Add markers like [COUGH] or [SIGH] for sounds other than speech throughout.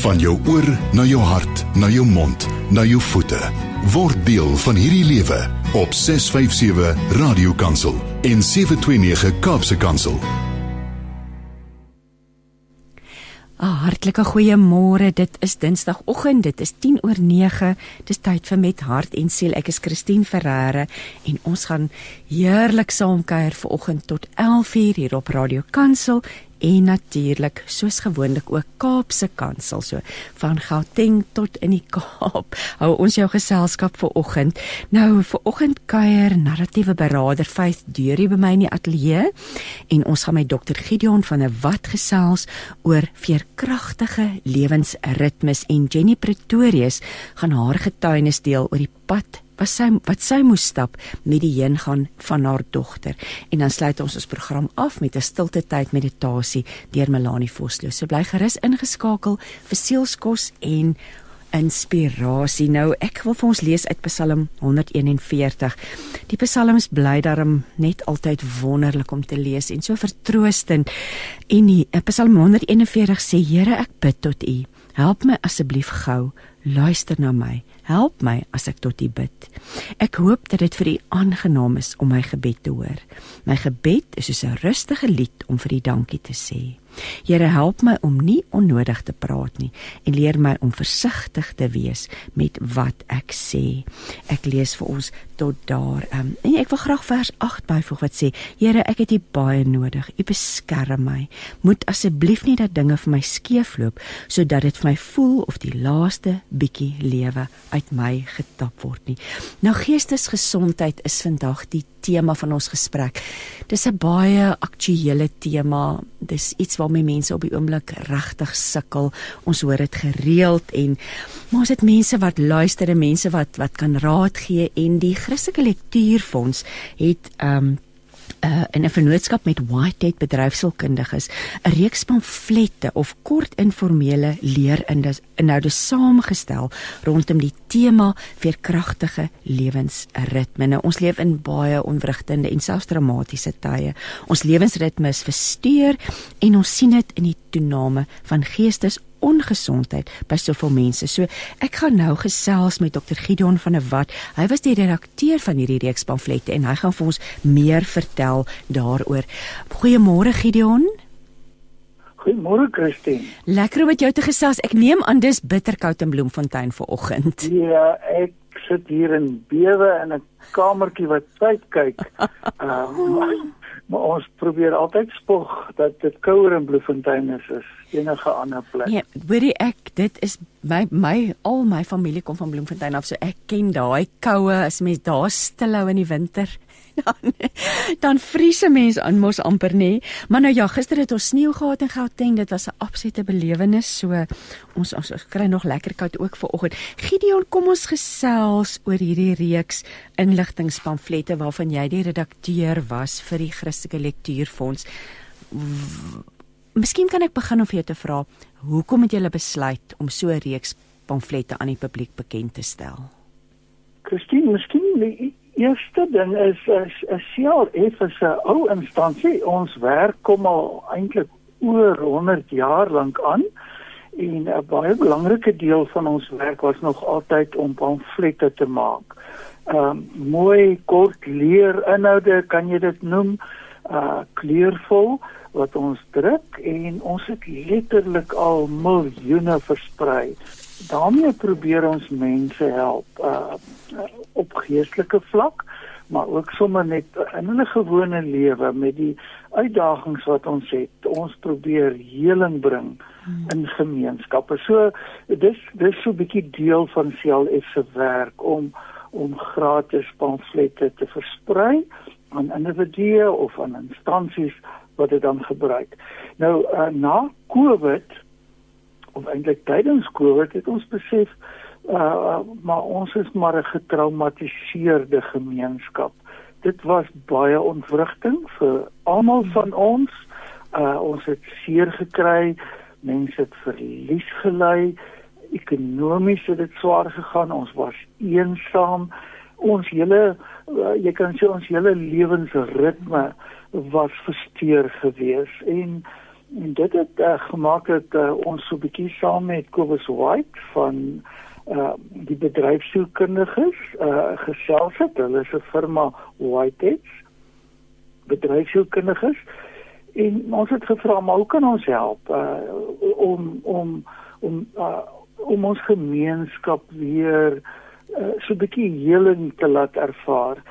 Van jou oor na jou hart, na jou mond, na jou voete. Word deel van hierdie lewe op 657 Radio Kansel en 729 Kaapse Kansel. 'n Hartlike goeiemôre. Dit is Dinsdagoggend. Dit is 10 oor 9. Dis tyd vir met hart en siel. Ek is Christine Ferreira en ons gaan heerlik saam kuier vanoggend tot 11:00 hier op Radio Kansel en natuurlik soos gewoonlik ook Kaapse Kansel. So van Gauteng tot in die Kaap hou ons jou geselskap vir oggend. Nou vir oggend kuier narratiewe beraader Faith Deurie by my in die ateljee. En ons gaan met dokter Gideon van 'n wat gesels oor veerkragtige lewensritmes. En Jenny Pretorius gaan haar getuienis deel oor die pad wat sy wat sy moes stap met die heen gaan van haar dogter. En dan sluit ons ons program af met 'n stilte tyd meditasie deur Melanie Vosloo. So bly gerus ingeskakel vir sielskos en inspirasie. Nou ek wil vir ons lees uit Psalm 141. Die psalms bly daarom net altyd wonderlik om te lees en so vertroostend. En die Psalm 141 sê: Here, ek bid tot U. Help my asseblief gou. Luister na my. Help my as ek tot U bid. Ek hoop dat dit vir U aangenaam is om my gebed te hoor. My gebed is soos 'n rustige lied om vir U dankie te sê. Here help my om nie onnodig te praat nie en leer my om versigtig te wees met wat ek sê. Ek lees vir ons tot daar. Um, en ek wil graag vers 8 byvoeg wat sê: Here, ek het U baie nodig. U beskerm my. Moet asseblief nie dat dinge vir my skeefloop sodat dit vir my voel of die laaste bietjie lewe uit my getap word nie. Nou geestesgesondheid is vandag die tema van ons gesprek. Dis 'n baie aktuële tema. Dis iets waarmee mense op die oomblik regtig sukkel. Ons hoor dit gereeld en maar ons het mense wat luister en mense wat wat kan raad gee en die Christelike Lektuurfonds het um, uh, in 'n vennootskap met Whitehead bedryfsielkundiges 'n reeks pamflette of kort informele leerinhoude saamgestel rondom die tema veerkragtige lewensritme. Nou ons leef in baie onwrigtende en selfs dramatiese tye. Ons lewensritme is versteur en ons sien dit in die toename van geestes ongesondheid by soveel mense. So ek gaan nou gesels met Dr. Gideon van der Walt. Hy was die redakteur van hierdie reeks pamflette en hy gaan vir ons meer vertel daaroor. Goeiemôre Gideon. Goeiemôre Christine. Lekker om met jou te gesels. Ek neem aan dis bitterkoud in Bloemfontein vanoggend. Ja, ek sit hier in bewe in 'n kamertjie wat tyd kyk. [LAUGHS] Uh, maar ons probeer altyd spog dat dit kouer in Bloemfontein is as enige ander plek. Nee, hoorie ek, dit is my my al my familie kom van Bloemfontein af, so ek ken daai koue as mens daar stilhou in die winter. Dan dan vriese mense aan mos amper nê. Maar nou ja, gister het ons sneeu gehad in Gauteng. Dit was 'n absolute belewenis. So ons ons, ons kry nog lekker koud ook vir oggend. Gideon, kom ons gesels oor hierdie reeks inligtingspamflette waarvan jy die redakteur was vir die Christelike Lektuurfonds. Miskien kan ek begin om vir jou te vra, hoekom het julle besluit om so 'n reeks pamflette aan die publiek bekend te stel? Christine, miskien die eerste ding is is is ja, effens 'n ou instansie. Ons werk kom al eintlik oor 100 jaar lank aan en 'n baie belangrike deel van ons werk was nog altyd om pamflette te maak. Ehm um, mooi kort leer inhoude, kan jy dit noem? Uh kleurvol wat ons druk en ons het letterlik al miljoene versprei. Daarmee probeer ons mense help uh op geestelike vlak, maar ook sommer net in hulle gewone lewe met die uitdagings wat ons het. Ons probeer heling bring in gemeenskappe. So dis dis so 'n bietjie deel van CLF se werk om om gratis pamflette te versprei aan individue of aan instansies wat dit dan gebruik. Nou uh, na Covid of eintlik tydens Covid het ons besef uh, maar ons is maar 'n getraumatiseerde gemeenskap. Dit was baie ontwrigting vir almal van ons. Uh, ons het seer gekry, mense het verlies gely, ekonomies het dit swaar gegaan, ons was eensaam. Ons hele uh, jy kan sê ons hele lewensritme was versteur gewees en en dit het uh, gemaak dat uh, ons so 'n bietjie saam met Kobus White van uh die bedryfsielkundiges uh gesels het. Hulle is 'n firma Whiteheads bedryfsielkundiges en ons het gevra maar hoe kan ons help uh om om om uh, om ons gemeenskap weer uh, so 'n bietjie heling te laat ervaar.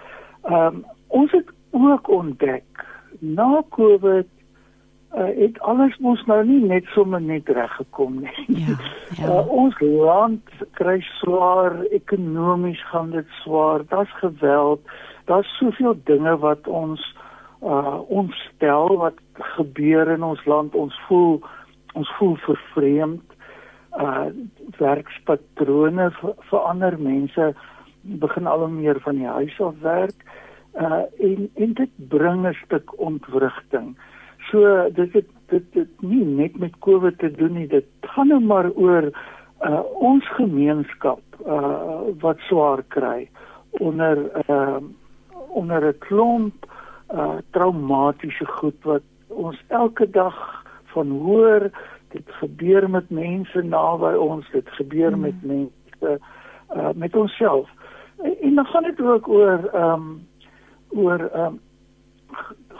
Um, ons het ook ontdek na Covid uh, het alles mos nou nie net sommer net reg gekom nie. Ja. ja. Uh, [LAUGHS] ons land kry swaar ekonomies gaan dit swaar. Daar's geweld. Daar's soveel dinge wat ons uh ons stel wat gebeur in ons land. Ons voel ons voel vervreemd. Uh werkspatrone verander mense begin al hoe meer van die huis af werk uh en en dit bring 'n stuk ontwrigting. So dit het dit dit nie net met Covid te doen nie, dit gaan nou maar oor uh ons gemeenskap uh wat swaar kry onder uh onder 'n klomp uh traumatiese goed wat ons elke dag van hoor dit gebeur met mense naby ons dit gebeur mm. met mense uh met onsself en, en dan gaan dit ook oor um oor um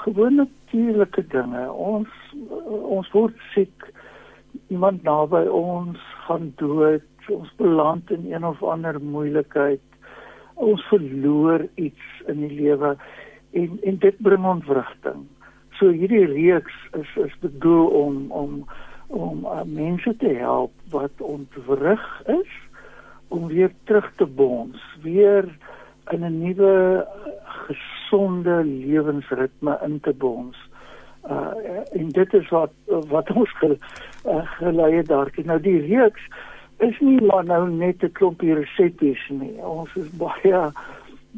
gewoon natuurlike dinge. Ons ons word siek. Iemand naby ons gaan dood. Ons beland in een of ander moeilikheid. Ons verloor iets in die lewe en en dit bring ontwrigting. So hierdie reeks is is bedoel om om om uh, mense te help wat ontwrig is om weer terug te bons, weer in 'n nuwe gesonde lewensritme in te bons. Uh en dit is wat wat ons ge, uh, gelei het daartoe. Nou die reeks is nie maar nou net 'n klompie resepte nie. Ons is baie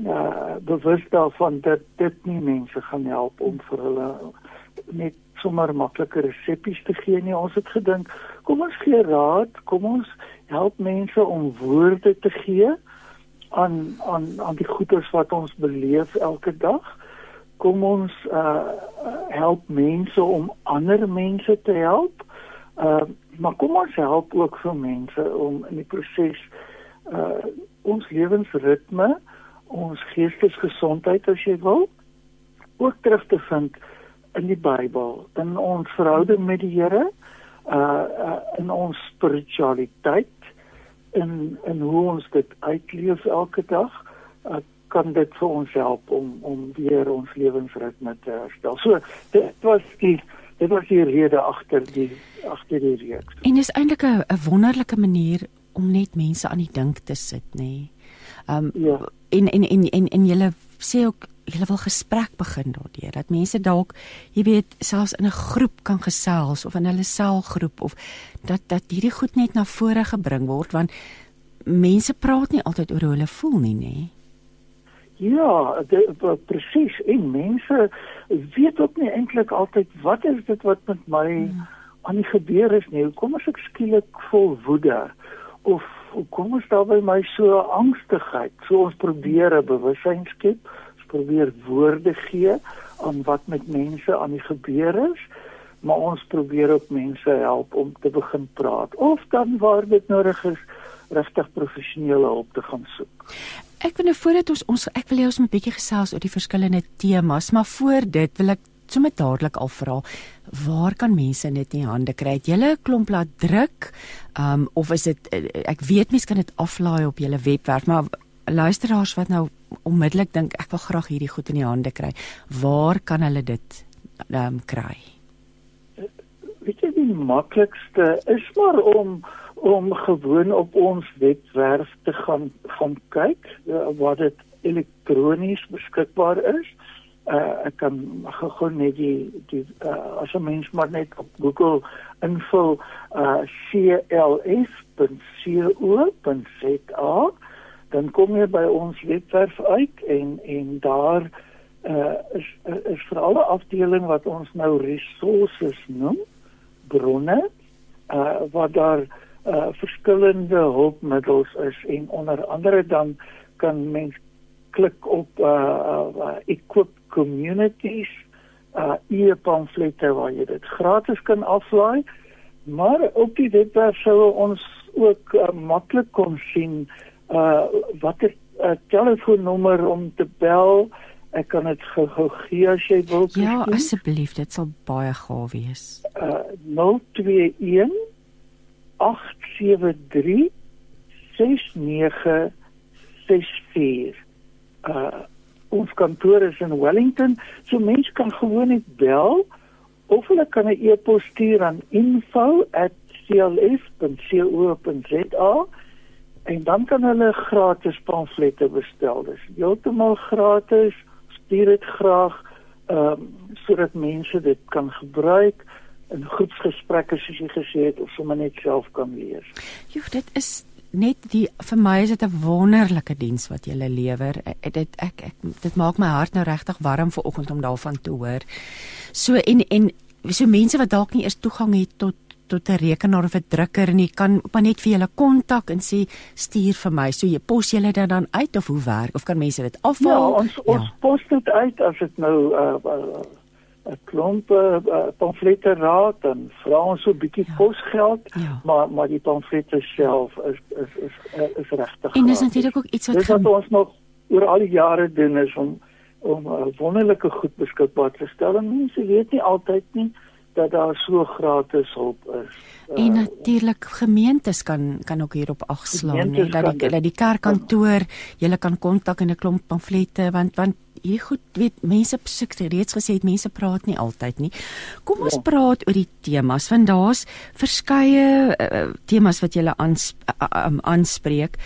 uh bewus daarvan dat dit nie mense gaan help om vir hulle net sommer maklike resepte te gee nie. Ons het gedink, kom ons gee raad, kom ons help mense om woorde te gee aan aan aan die goeders wat ons beleef elke dag. Kom ons uh help mense om ander mense te help. Uh maar kom ons help ook vir mense om in die proses uh ons lewensritme, ons geestesgesondheid as jy wil, ook terug te vind in die Bybel, in ons verhouding met die Here, uh, uh in ons spiritualiteit in in hoe ons dit uitleef elke dag uh, kan dit vir ons help om om weer ons lewensritme te herstel. So dit was die dit was die rede agter die agter die reeks. En dis eintlik 'n wonderlike manier om net mense aan die dink te sit, nê. Nee. Ehm um, ja. en en en en en jy sê ook jy wil gesprek begin daardeur dat mense dalk jy weet selfs in 'n groep kan gesels of in hulle selgroep of dat dat hierdie goed net na vore gebring word want mense praat nie altyd oor hoe hulle voel nie nê Ja, presies. En mense weet ook nie eintlik altyd wat is dit wat met my ja. aan die gebeur is nie. Kom as ek skielik vol woede of kom ons daar by my so angstigheid. So ons probeer 'n bewussyn skep probeer woorde gee aan wat met mense aan die gebeur is, maar ons probeer ook mense help om te begin praat of dan waar dit nodig is regtig professionele hulp te gaan soek. Ek wil nou voordat ons ons ek wil hê ons moet 'n bietjie gesels oor die verskillende temas, maar voor dit wil ek sommer dadelik al vra waar kan mense dit in hande kry? Het julle 'n klomp laat druk? Um of is dit ek weet mense kan dit aflaai op julle webwerf, maar luisteraars wat nou onmiddellik dink ek wil graag hierdie goed in die hande kry. Waar kan hulle dit um, kry? Weet jy die maklikste is maar om om gewoon op ons webwerf te gaan gaan kyk uh, wat dit elektronies beskikbaar is. Uh, ek kan gou net die die uh, as 'n mens maar net op Google invul uh, cls.co.za dan kom jy by ons webwerf uit en en daar uh, is is vir alle afdeling wat ons nou resources noem bronne uh, wat daar uh, verskillende hulpmiddels is en onder andere dan kan mens klik op uh, uh, equip communities uh e-pamflette waar jy dit gratis kan aflaai. Maar op die webwerf sou ons ook uh, maklik kon sien uh watter uh, telefoonnommer om te bel. Ek kan dit gou gee as jy wil. Ja, asseblief, dit sal baie gaaf wees. Uh 021 873 6964. Uh ons kantoor is in Wellington, so mense kan gewoon net bel of hulle kan 'n e-pos stuur aan info@cls.co.za en dan kan hulle gratis pamflette bestel. Dis heeltemal gratis. Stuur dit graag ehm um, sodat mense dit kan gebruik in groepsgesprekke soos jy gesê het of sommer net self kan lees. Jo, dit is net die vir my is dit 'n wonderlike diens wat jy lewer. Dit ek, ek dit maak my hart nou regtig warm vir oggend om daarvan te hoor. So en en so mense wat dalk nie eers toegang het tot tot 'n rekenaar of 'n drukker en jy kan maar net vir julle kontak en sê stuur vir my. So jy pos julle dit dan uit of hoe werk of kan mense dit afhaal? Ja, ons ja. ons pos dit uit as dit nou uh, uh 'n klomp uh, pamflette raad en vra ons so 'n bietjie ja. posgeld, ja. maar maar die pamflette self is is is is, is regtig. En dis natuurlik ook iets wat Dis wat ons nog oor al die jare doen is om om uh, wonderlike goed beskikbaar te stel. En mense weet nie altyd nie dat daar so gratis hulp is. Uh, en natuurlik gemeentes kan kan ook hierop agslaan, nee, dat die dat die kerkkantoor, jy kan kontak en 'n klomp pamflette want want jy goed weet mense soek reeds gesê het mense praat nie altyd nie. Kom ons ja. praat oor die temas want daar's verskeie uh, temas wat jy ans, uh, um, aanspreek.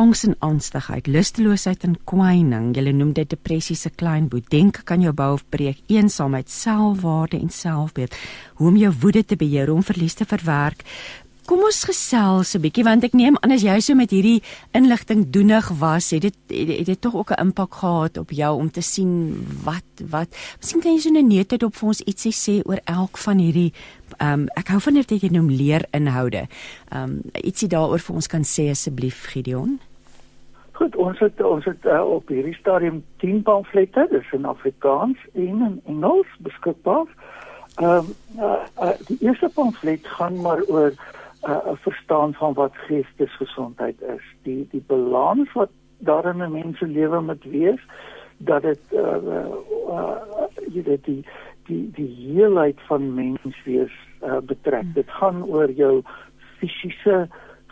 Angs en angstigheid, lusteloosheid en kwyning. Jy noem dit depressie se klein boet. Denke kan jou bou of breek. Eensaamheid, selfwaarde en selfbeeld. Hoe om jou woede te beheer, om verlies te verwerk. Kom ons gesels 'n bietjie want ek neem aan as jy so met hierdie inligting doenig was, het dit het, het dit tog ook 'n impak gehad op jou om te sien wat wat. Miskien kan jy so 'n neete op vir ons ietsie sê oor elk van hierdie ehm um, ek hou van dit jy noem leer inhoude. Ehm um, ietsie daaroor vir ons kan sê asseblief Gideon. Goed, ons het ons het uh, op hierdie stadium 10 pamflette, dis in Afrikaans en in Engels beskikbaar. Ehm um, uh, uh, die eerste pamflet gaan maar oor 'n uh, verstaan van wat geestesgesondheid is. Die die balans wat daarin 'n mens se lewe moet wees dat dit uh, uh, uh jy weet die die die heelheid van mens wees uh, betrek. Hmm. Dit gaan oor jou fisiese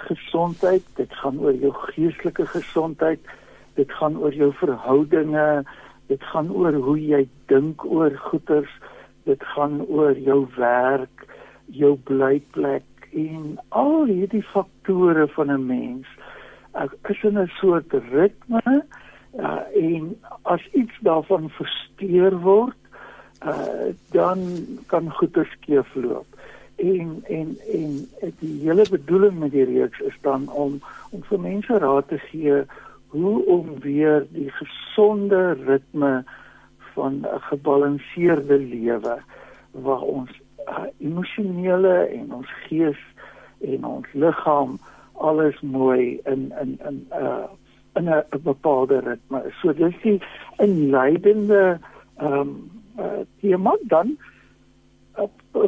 gesondheid, dit gaan oor jou geestelike gesondheid, dit gaan oor jou verhoudinge, dit gaan oor hoe jy dink oor goeders, dit gaan oor jou werk, jou blyplek, en al hierdie faktore van 'n mens. Ek is in 'n soort ritme uh, en as iets daarvan versteur word uh, dan kan goeie skeefloop en en en die hele bedoeling met die reeks is dan om om vir mense raad te gee hoe om weer die gesonde ritme van 'n gebalanseerde lewe waar ons uh, emosionele en ons gees en ons liggaam alles mooi in in in uh in 'n bepaalde ritme. So dis die inleidende ehm um, uh tema dan uh,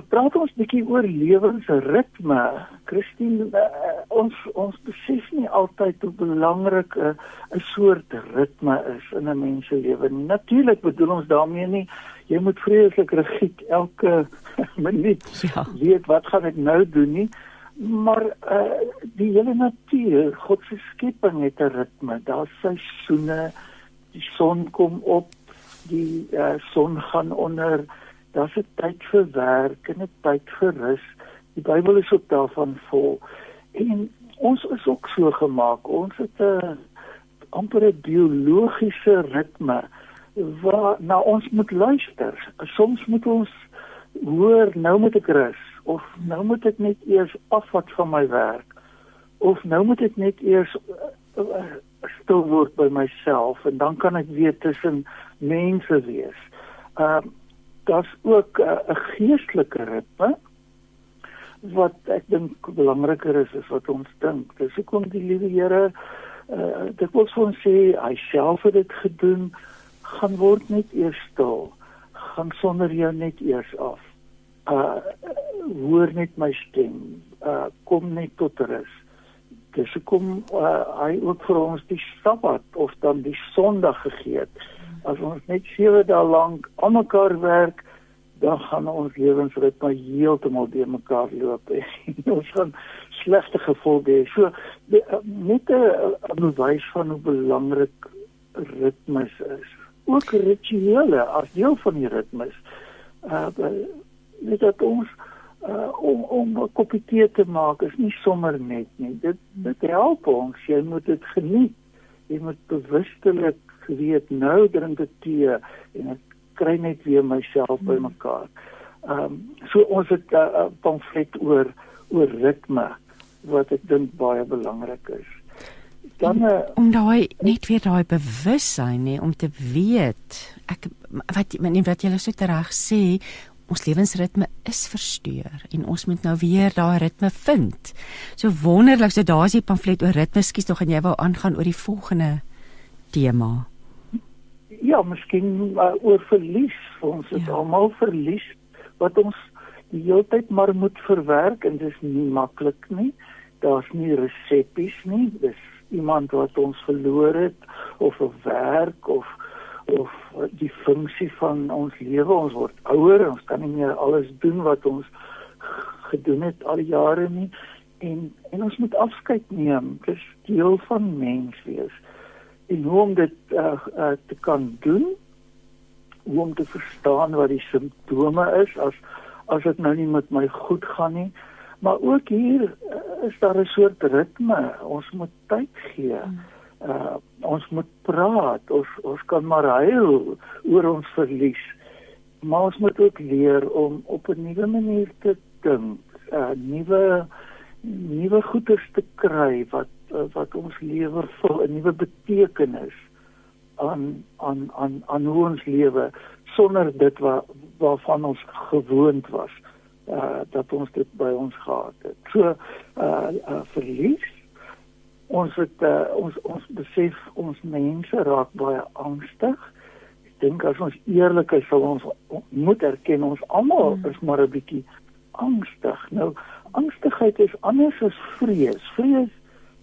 praat ons bietjie oor lewensritme. Christine uh, ons ons besef nie altyd hoe belangrik 'n uh, 'n soort ritme is in 'n mens se lewe. Natuurlik bedoel ons daarmee nie jy moet vreeslik rigied elke [LAUGHS] minuut ja. weet wat gaan ek nou doen nie maar uh, die hele natuur God se skepping het 'n ritme daar's seisoene die son kom op die uh, son gaan onder daar's 'n tyd vir werk en 'n tyd vir rus die Bybel is ook daarvan vol en ons is ook so gemaak ons het 'n amper 'n biologiese ritme waar na ons moet luister. Soms moet ons hoor nou moet ek rus of nou moet ek net eers afvat van my werk of nou moet ek net eers uh, stil word by myself en dan kan ek weer tussen mense wees. Ehm uh, daar's ook 'n uh, geestelike ritme wat ek dink belangriker is as wat ons dink. Dis hoekom die liewe Here uh, dit wil ons sê hy self het dit gedoen gaan word net eers stil gaan sonder jou net eers af. Uh hoor net my stem. Uh kom net tot rus. Dis hoekom uh, hy ook vir ons die Sabbat of dan die Sondag gegee het. As ons net 7 dae lank aan mekaar werk, dan gaan ons lewensritme heeltemal de mekaar loop. [LAUGHS] ons gaan slegte gevolge hê. So net 'n bewys van hoe belangrik ritmes is. Ook rituele as deel van die ritmes. Uh net dat ons uh om om 'n koppie tee te maak is nie sommer net nie. Dit dit help ons. Jy moet dit geniet. Jy moet bewustelik weet nou drink ek tee en ek kry net weer myself bymekaar. Ehm um, so ons het 'n uh, pamflet oor oor ritme wat ek dink baie belangrik is. Dan uh, om daai net weer daai bewussyn nê om te weet ek wat wat, wat jy so reg sê ons lewensritme is versteur en ons moet nou weer daai ritme vind. So wonderlik so daar's die pamflet oor ritme skies tog en jy wou aangaan oor die volgende tema. Ja, miskien uh, oor verlies. Ons het ja. almal verlies wat ons die hele tyd maar moet verwerk en dit is nie maklik nie. Daar's nie resepties nie. Dis iemand wat ons verloor het of 'n werk of of die funksie van ons lewe. Ons word ouer, ons kan nie meer alles doen wat ons gedoen het al die jare nie en en ons moet afskeid neem. Dis deel van mens wees. En hoe om dit uh, uh, te kan doen? Hoe om te verstaan wat die simptome is as as dit nou nie met my goed gaan nie. Maar ook hier uh, is daar 'n soort ritme. Ons moet tyd gee. Uh ons moet praat ons ons kan maar huil oor ons verlies maar ons moet ook leer om op 'n nuwe manier te dink uh nuwe nuwe goeders te kry wat wat ons lewe vul 'n nuwe betekenis aan aan aan aan hoe ons lewe sonder dit wat waarvan ons gewoond was uh dat ons dit by ons gehad het so uh, uh verlies ons het uh, ons ons besef ons mense raak baie angstig. Ek dink as ons eerlik is, sal ons moet erken ons almal hmm. is maar 'n bietjie angstig. Nou angstigheid is anders as vrees. Vrees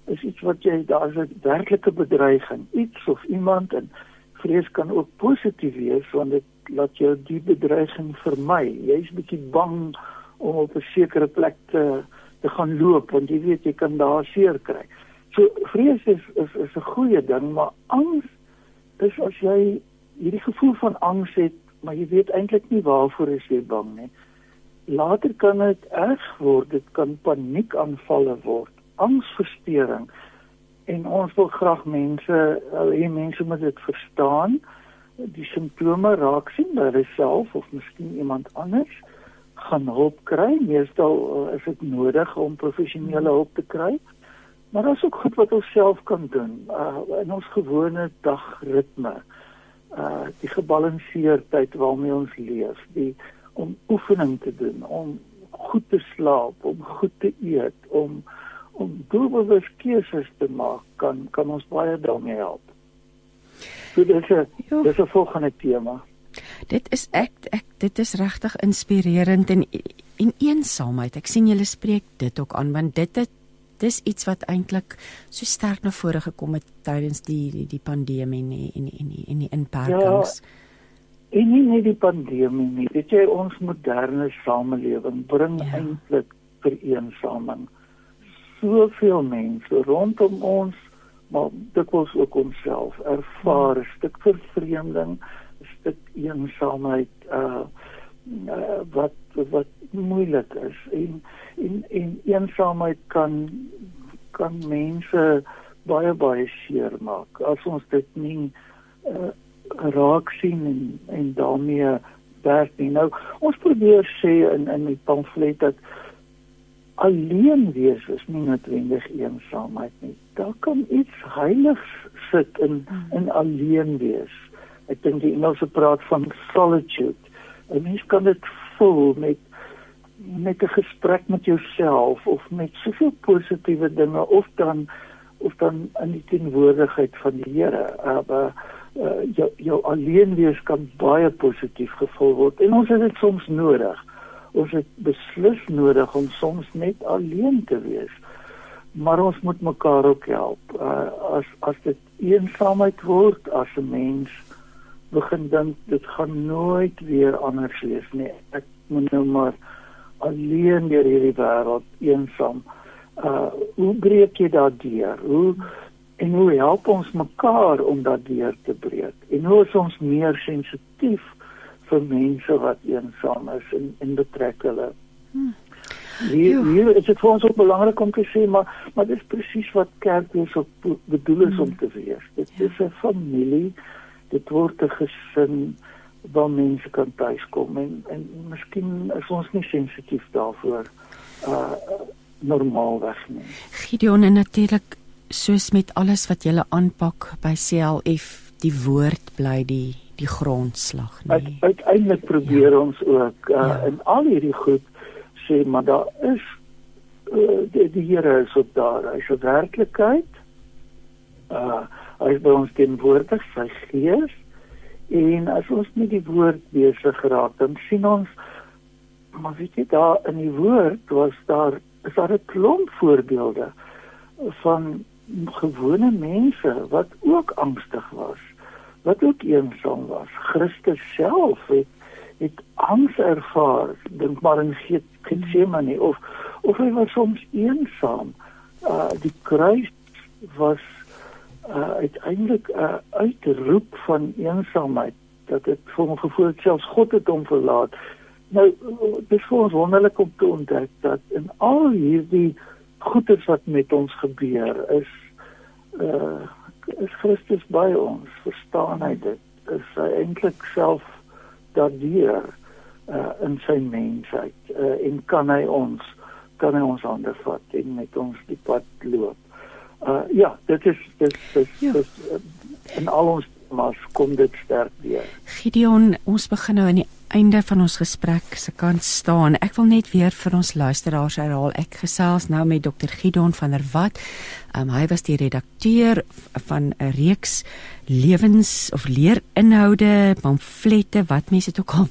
is iets wat jy daar is 'n werklike bedreiging, iets of iemand en vrees kan ook positief wees want dit laat jou die bedreiging vermy. Jy's bietjie bang om op 'n sekere plek te te gaan loop want jy weet jy kan daar seer kry. So vrees is is is 'n goeie ding, maar angs is as jy hierdie gevoel van angs het, maar jy weet eintlik nie waarvoor jy bang nie. Later kan dit erg word, dit kan paniekaanvalle word, angsversteuring. En ons wil graag mense, hê mense moet dit verstaan, die simptome raak sien by hulself of miskien iemand anders gaan hulp kry. Meestal uh, is dit nodig om professionele hulp te kry. Maar is ook goed wat ons self kan doen uh, in ons gewone dagritme. Uh die gebalanseerdheid waarmee ons leef, die om oefening te doen, om goed te slaap, om goed te eet, om om doelbewus keuses te maak, kan kan ons baie daarmee help. So dit is 'n ja. dis 'n volgende tema. Dit is ek ek dit is regtig inspirerend en en eensaamheid. Ek sien julle spreek dit ook aan want dit het dis iets wat eintlik so sterk na vore gekom het tydens die die, die pandemie en en en en die inperkings. Ja, en nie net die pandemie nie, weet jy ons moderne samelewing bring ja. eintlik vereensaming. Soveel mense rondom ons, maar dit was ook onsself ervaar 'n ja. stuk vervreemding, 'n stuk eensaamheid uh, uh wat wat moeilik is. En en en eensaamheid kan kan mense baie baie seer maak. As ons dit nie uh, raak sien en en daarmee werk nie. Nou ons probeer sê in in die pamflet dat alleen wees is nie noodwendig eensaamheid nie daar kan iets heiligs sit in in alleen wees ek dink die Engelse praat van solitude 'n mens kan dit voel met met 'n gesprek met jouself of met soveel positiewe dinge of dan of dan in die teenwoordigheid van die Here. Maar uh, jou jou alleen wees kan baie positief gevul word en ons het dit soms nodig. Ons het beslis nodig om soms net alleen te wees. Maar ons moet mekaar ook help. Uh, as as dit eensaamheid word, as 'n mens begin dink dit gaan nooit weer anders wees nie. Ek moet nou maar alleen deur hierdie wêreld eensaam. Uh hoe breek jy daardeur? Hoe en hoe help ons mekaar om daardeur te breek? En hoe is ons meer sensitief vir mense wat eensaam is en en betrek hulle? Hmm. Hier, hier is dit vir ons ook belangrik om te sê maar maar dit is presies wat kerk wees op bedoel is om te wees. Dit is 'n familie. Dit word 'n gesin waar mense kan tuiskom en en miskien is ons nie sensitief daarvoor uh normaalweg nie. Gideon en natuurlik soos met alles wat jy aanpak by CLF, die woord bly die die grondslag nie. Uit, uiteindelik probeer ja. ons ook uh ja. in al hierdie goed sê maar daar is uh die, die Here is op daar. Hy's 'n werklikheid. Uh hy is by ons teenwoordig, sy gees En as ons met die woord besig raak, dan sien ons maar weet jy daar in die woord was daar is daar 'n klomp voorbeelde van gewone mense wat ook angstig was, wat ook eensaam was. Christus self het het angs ervaar, dink maar in Getsemane of of hy was soms eensaam. Uh die kruis was uh, uiteindelik 'n uh, uitroep van eensaamheid dat dit vir hom gevoel het selfs God het hom verlaat. Nou dis vir ons wonderlik om te ontdek dat in al hierdie goeders wat met ons gebeur is uh is Christus by ons. Verstaan hy dit? Is hy eintlik self daardeur uh in sy mensheid uh, en kan hy ons kan hy ons hande vat en met ons die pad loop uh ja, dit is dit is ja. dit uh, in al ons maar kom dit sterk weer. Gideon, ons begin nou aan die einde van ons gesprek se kant staan. Ek wil net weer vir ons luisteraars herhaal. Ek gesels nou met Dr. Gideon van der Walt. Um, hy was die redakteur van 'n reeks lewens of leerinhoude, pamflette wat mense dit ook al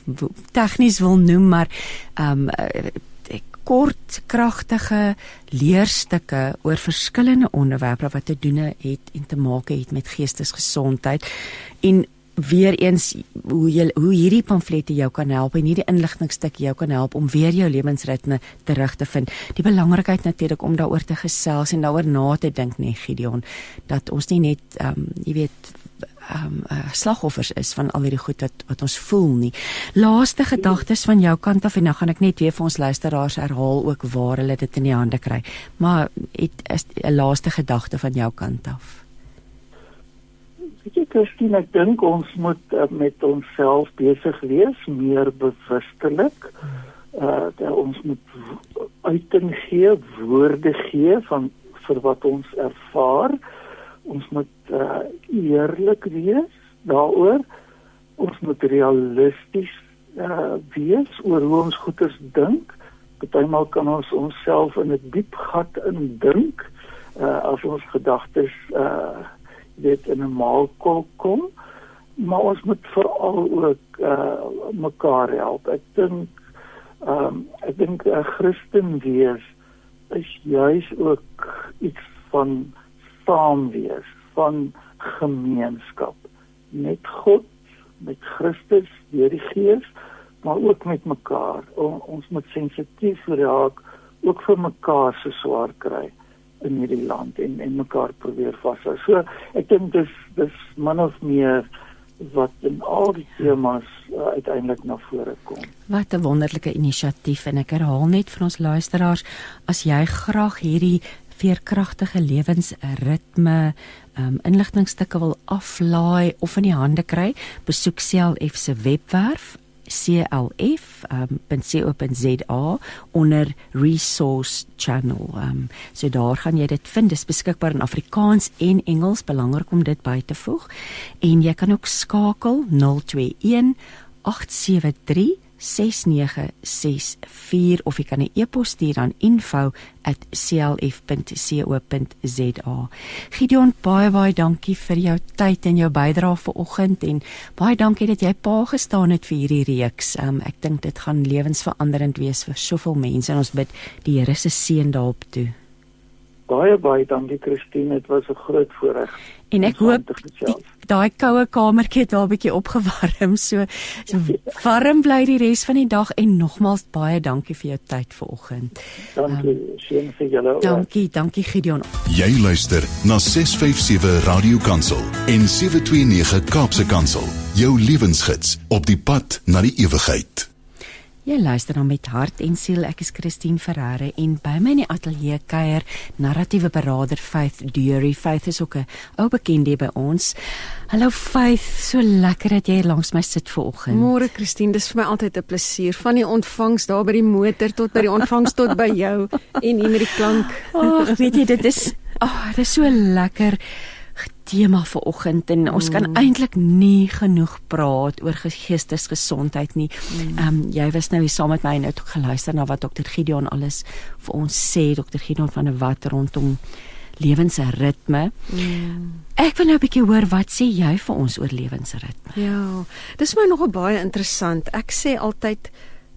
tegnies wil noem, maar um, kort kragtige leerstukke oor verskillende onderwerpe wat te doen het en te maak het met geestesgesondheid en weer eens hoe jy hoe hierdie pamflette jou kan help en hierdie inligtingstuk jou kan help om weer jou lewensritme terug te vind. Die belangrikheid natuurlik om daaroor te gesels en daaroor na te dink, nee Gideon, dat ons nie net ehm um, jy weet ehm um, uh, slagoffers is van al hierdie goed wat wat ons voel nie. Laaste gedagtes van jou kant af en nou gaan ek net weer vir ons luisteraars herhaal ook waar hulle dit in die hande kry. Maar het is 'n laaste gedagte van jou kant af. Ek dink Christine, ek dink ons moet uh, met onsself besig wees, meer bewustelik. Uh dat ons moet uiting gee, woorde gee van vir wat ons ervaar. Ons moet uh, eerlik wees daaroor. Ons moet realisties uh, wees oor hoe ons goeders dink. Partymal kan ons onsself in 'n diep gat indink uh, as ons gedagtes uh, weet in 'n maalkolk kom maar ons moet veral ook uh, mekaar help. Ek dink um, ek dink 'n uh, Christen wees is juis ook iets van saam wees van gemeenskap. Met God, met Christus deur die Gees, maar ook met mekaar. O, ons moet sensitief raak ook vir mekaar se swaar kry in hierdie land en en mekaar probeer vashou. So ek dink dis dis min of meer wat in al die temas uh, uiteindelik na vore kom. Wat 'n wonderlike inisiatief en ek herhaal net vir ons luisteraars as jy graag hierdie veerkragtige lewensritme um, inligtingstukke wil aflaai of in die hande kry, besoek CLF se webwerf clf.co.za um, onder resource channel. Um, so daar gaan jy dit vind. Dit is beskikbaar in Afrikaans en Engels, belangrik om dit by te voeg. En jy kan ook skakel 021 873 6964 of jy kan 'n e-pos stuur aan info@clf.co.za. Gideon, baie baie dankie vir jou tyd en jou bydrae vanoggend en baie dankie dat jy pa gestaan het vir hierdie reeks. Um, ek dink dit gaan lewensveranderend wees vir soveel mense en ons bid die Here se seën daarop toe. Baie baie dankie Christine, dit was 'n groot voorreg. En ek hoop daai koue kamertjie het daar 'n bietjie opgewarm. So, so warm bly die res van die dag en nogmaals baie dankie vir jou tyd vanoggend. Dankie, um, seën vir julle. Dankie, dankie Gideon. Jy luister na 657 Radio Kansel en 729 Kaapse Kansel. Jou lewensgids op die pad na die ewigheid. Jy luister dan met hart en siel. Ek is Christine Ferreira en by my in die ateljee kuier narratiewe beraader Faith Dury. Faith is ook 'n ou bekende by ons. Hallo Faith, so lekker dat jy langs my sit vanoggend. Môre Christine, dis vir my altyd 'n plesier van die ontvangs daar by die motor tot by die ontvangs tot by jou en hier met die klank. Ag, weet jy, dit is ag, oh, dit is so lekker tema vir oggend en ons kan mm. eintlik nie genoeg praat oor geestesgesondheid nie. Mm. Ehm um, jy was nou hier saam met my en het ook geluister na wat dokter Gideon alles vir ons sê, dokter Gideon van der Walt rondom lewensritme. Mm. Ek wil nou 'n bietjie hoor wat sê jy vir ons oor lewensritme? Ja, dis my nog baie interessant. Ek sê altyd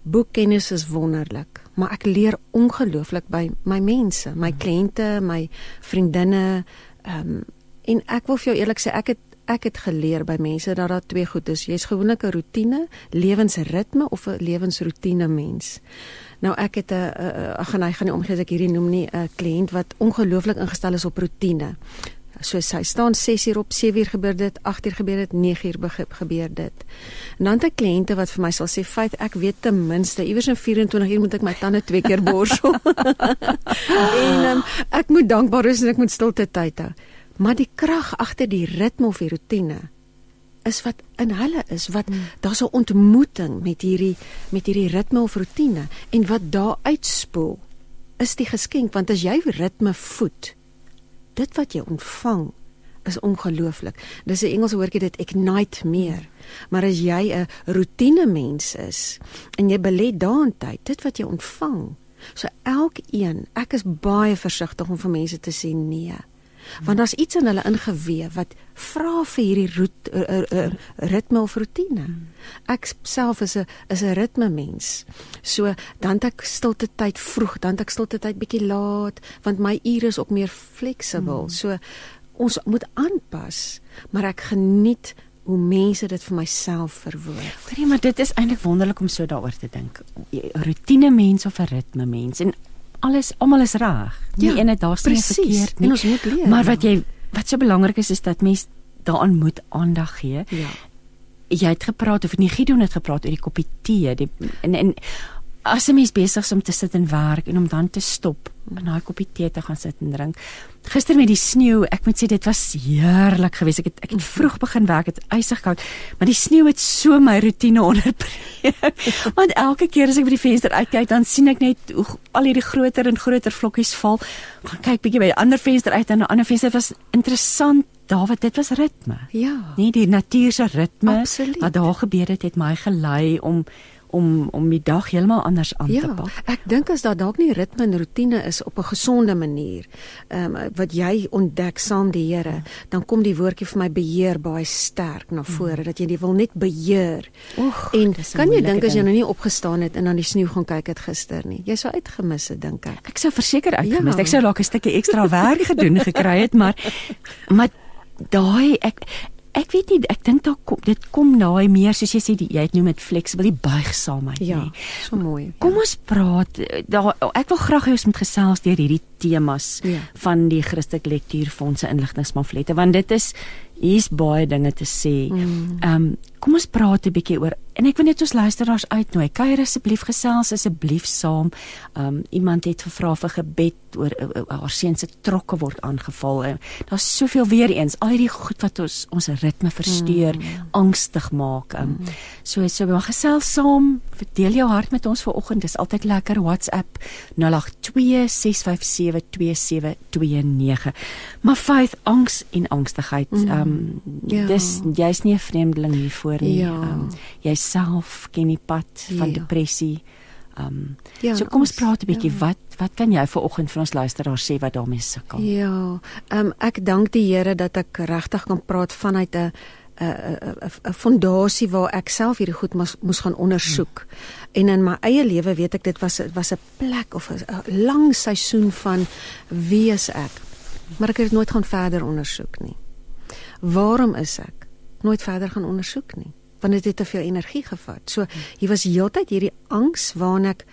boekkennis is wonderlik, maar ek leer ongelooflik by my mense, my mm. kliënte, my vriendinne, ehm um, En ek wil vir jou eerlik sê ek het ek het geleer by mense dat daar twee goed is. Jy's gewoonlik 'n rotine, lewensritme of 'n lewensrotine mens. Nou ek het 'n ag nee, gaan nie omgee as ek hierdie noem nie 'n kliënt wat ongelooflik ingestel is op rotine. So sy staan 6 uur op, 7 uur gebeur dit, 8 uur gebeur dit, 9 uur gebeur dit. En dan ek kliënte wat vir my sal sê, "Feit, ek weet ten minste iewers in 24 uur moet ek my tande twee keer borsel." [LAUGHS] en um, ek moet dankbaar wees en ek moet stilte tyd hou. Maar die krag agter die ritme of die rotine is wat in hulle is wat hmm. daar's 'n ontmoeting met hierdie met hierdie ritme of rotine en wat daar uitspoel is die geskenk want as jy ritme voed dit wat jy ontvang is ongelooflik. Dis 'n Engelse woordjie dit ignite meer. Maar as jy 'n rotine mens is en jy belê daarin tyd, dit wat jy ontvang. So elkeen, ek is baie versigtig om vir mense te sê nee want daar's iets in hulle ingeweef wat vra vir hierdie roet, uh, uh, uh, ritme of rotine. Ek self is 'n is 'n ritme mens. So dan het ek stilte tyd vroeg, dan het ek stilte tyd bietjie laat want my ure is ook meer fleksibel. Hmm. So ons moet aanpas, maar ek geniet hoe mense dit vir myself verwoord. Hoorie, maar dit is eintlik wonderlik om so daaroor te dink. 'n Rotine mens of 'n ritme mens en alles almal is reg. Nie ja, ene daar's nie verkeerd nie. En ons moet leer. Maar wat ja. jy wat so belangrik is is dat mens daaraan moet aandag gee. Ja. Jy het gepraat of nie Gideon het gepraat oor die koppie tee, die en en as 'n mens besig is om te sit en werk en om dan te stop en daai koppie tee te gaan sit en drink. Gister met die sneeu, ek moet sê dit was heerlik geweest. Ek het ek het vroeg begin werk, dit ysig koud, maar die sneeu het so my rotine [LAUGHS] onderbreek. Want elke keer as ek by die venster uitkyk, dan sien ek net hoe al hierdie groter en groter vlokkies val. Gaan kyk bietjie by 'n ander venster uit en 'n ander venster was interessant. Dawid, dit was ritme. Ja. Nee, die natuur se ritme Absoluut. wat daar gebeur het, het my gelei om om om die dag heeltemal anders aan ja, te pak. Ek dink as daar dalk nie ritme en rotine is op 'n gesonde manier, ehm um, wat jy ontdek saam die Here, dan kom die woordjie vir my beheer baie sterk na vore mm. dat jy wil net beheer. Oeg, en kan jy dink as jy nou nie opgestaan het en aan die sneeu gaan kyk het gister nie. Jy sou uitgemis het dink ek. Ek sou verseker uitgemis. Ja. Ek sou dalk 'n stukkie ekstra werk [LAUGHS] gedoen gekry het, maar maar daai ek Ek weet nie, ek dink daar kom dit kom daai meer soos jy sê die, jy het noem dit flexible, die buigsaamheid ja, nie. Ja, so mooi. Kom ja. ons praat daar ek wil graag hê ons moet gesels deur hierdie temas ja. van die Christelike lektuurfondse inligtingpamflette want dit is hier's baie dinge te sê. Mm. Ehm mm. um, kom ons praat 'n bietjie oor en ek wil net ons luisteraars uitnooi. Kuier asseblief gesels asseblief saam. Ehm um, iemand het gevra vir gebed oor uh, uh, haar seun se trokke word aangeval. Uh, Daar's soveel weer eens al hierdie goed wat ons ons ritme versteur, mm. angstig maak. Um, mm. so so we gesels saam. Verdeel jou hart met ons vanoggend. Dis altyd lekker WhatsApp 082657 0724572729. Maar Faith, angs en angstigheid, ehm um, Ja. dis jy's nie 'n vreemdeling hiervoor nie. Ja. Um, jy self ken die pad van Ja. depressie. Ehm um, Ja, so kom ons praat 'n bietjie ja. wat wat kan jy vir oggend vir ons luisteraars sê wat daarmee sukkel? Ja, um, ek dank die Here dat ek regtig kan praat vanuit 'n 'n fondasie waar ek self hierdie goed moes moes gaan ondersoek. En in my eie lewe weet ek dit was dit was 'n plek of 'n 'n lang seisoen van wie is ek? Maar ek het dit nooit gaan verder ondersoek nie. Waarom is ek? Nooit verder gaan ondersoek nie, want dit het te veel energie gevat. So hier was heeltyd hierdie angs waarna ek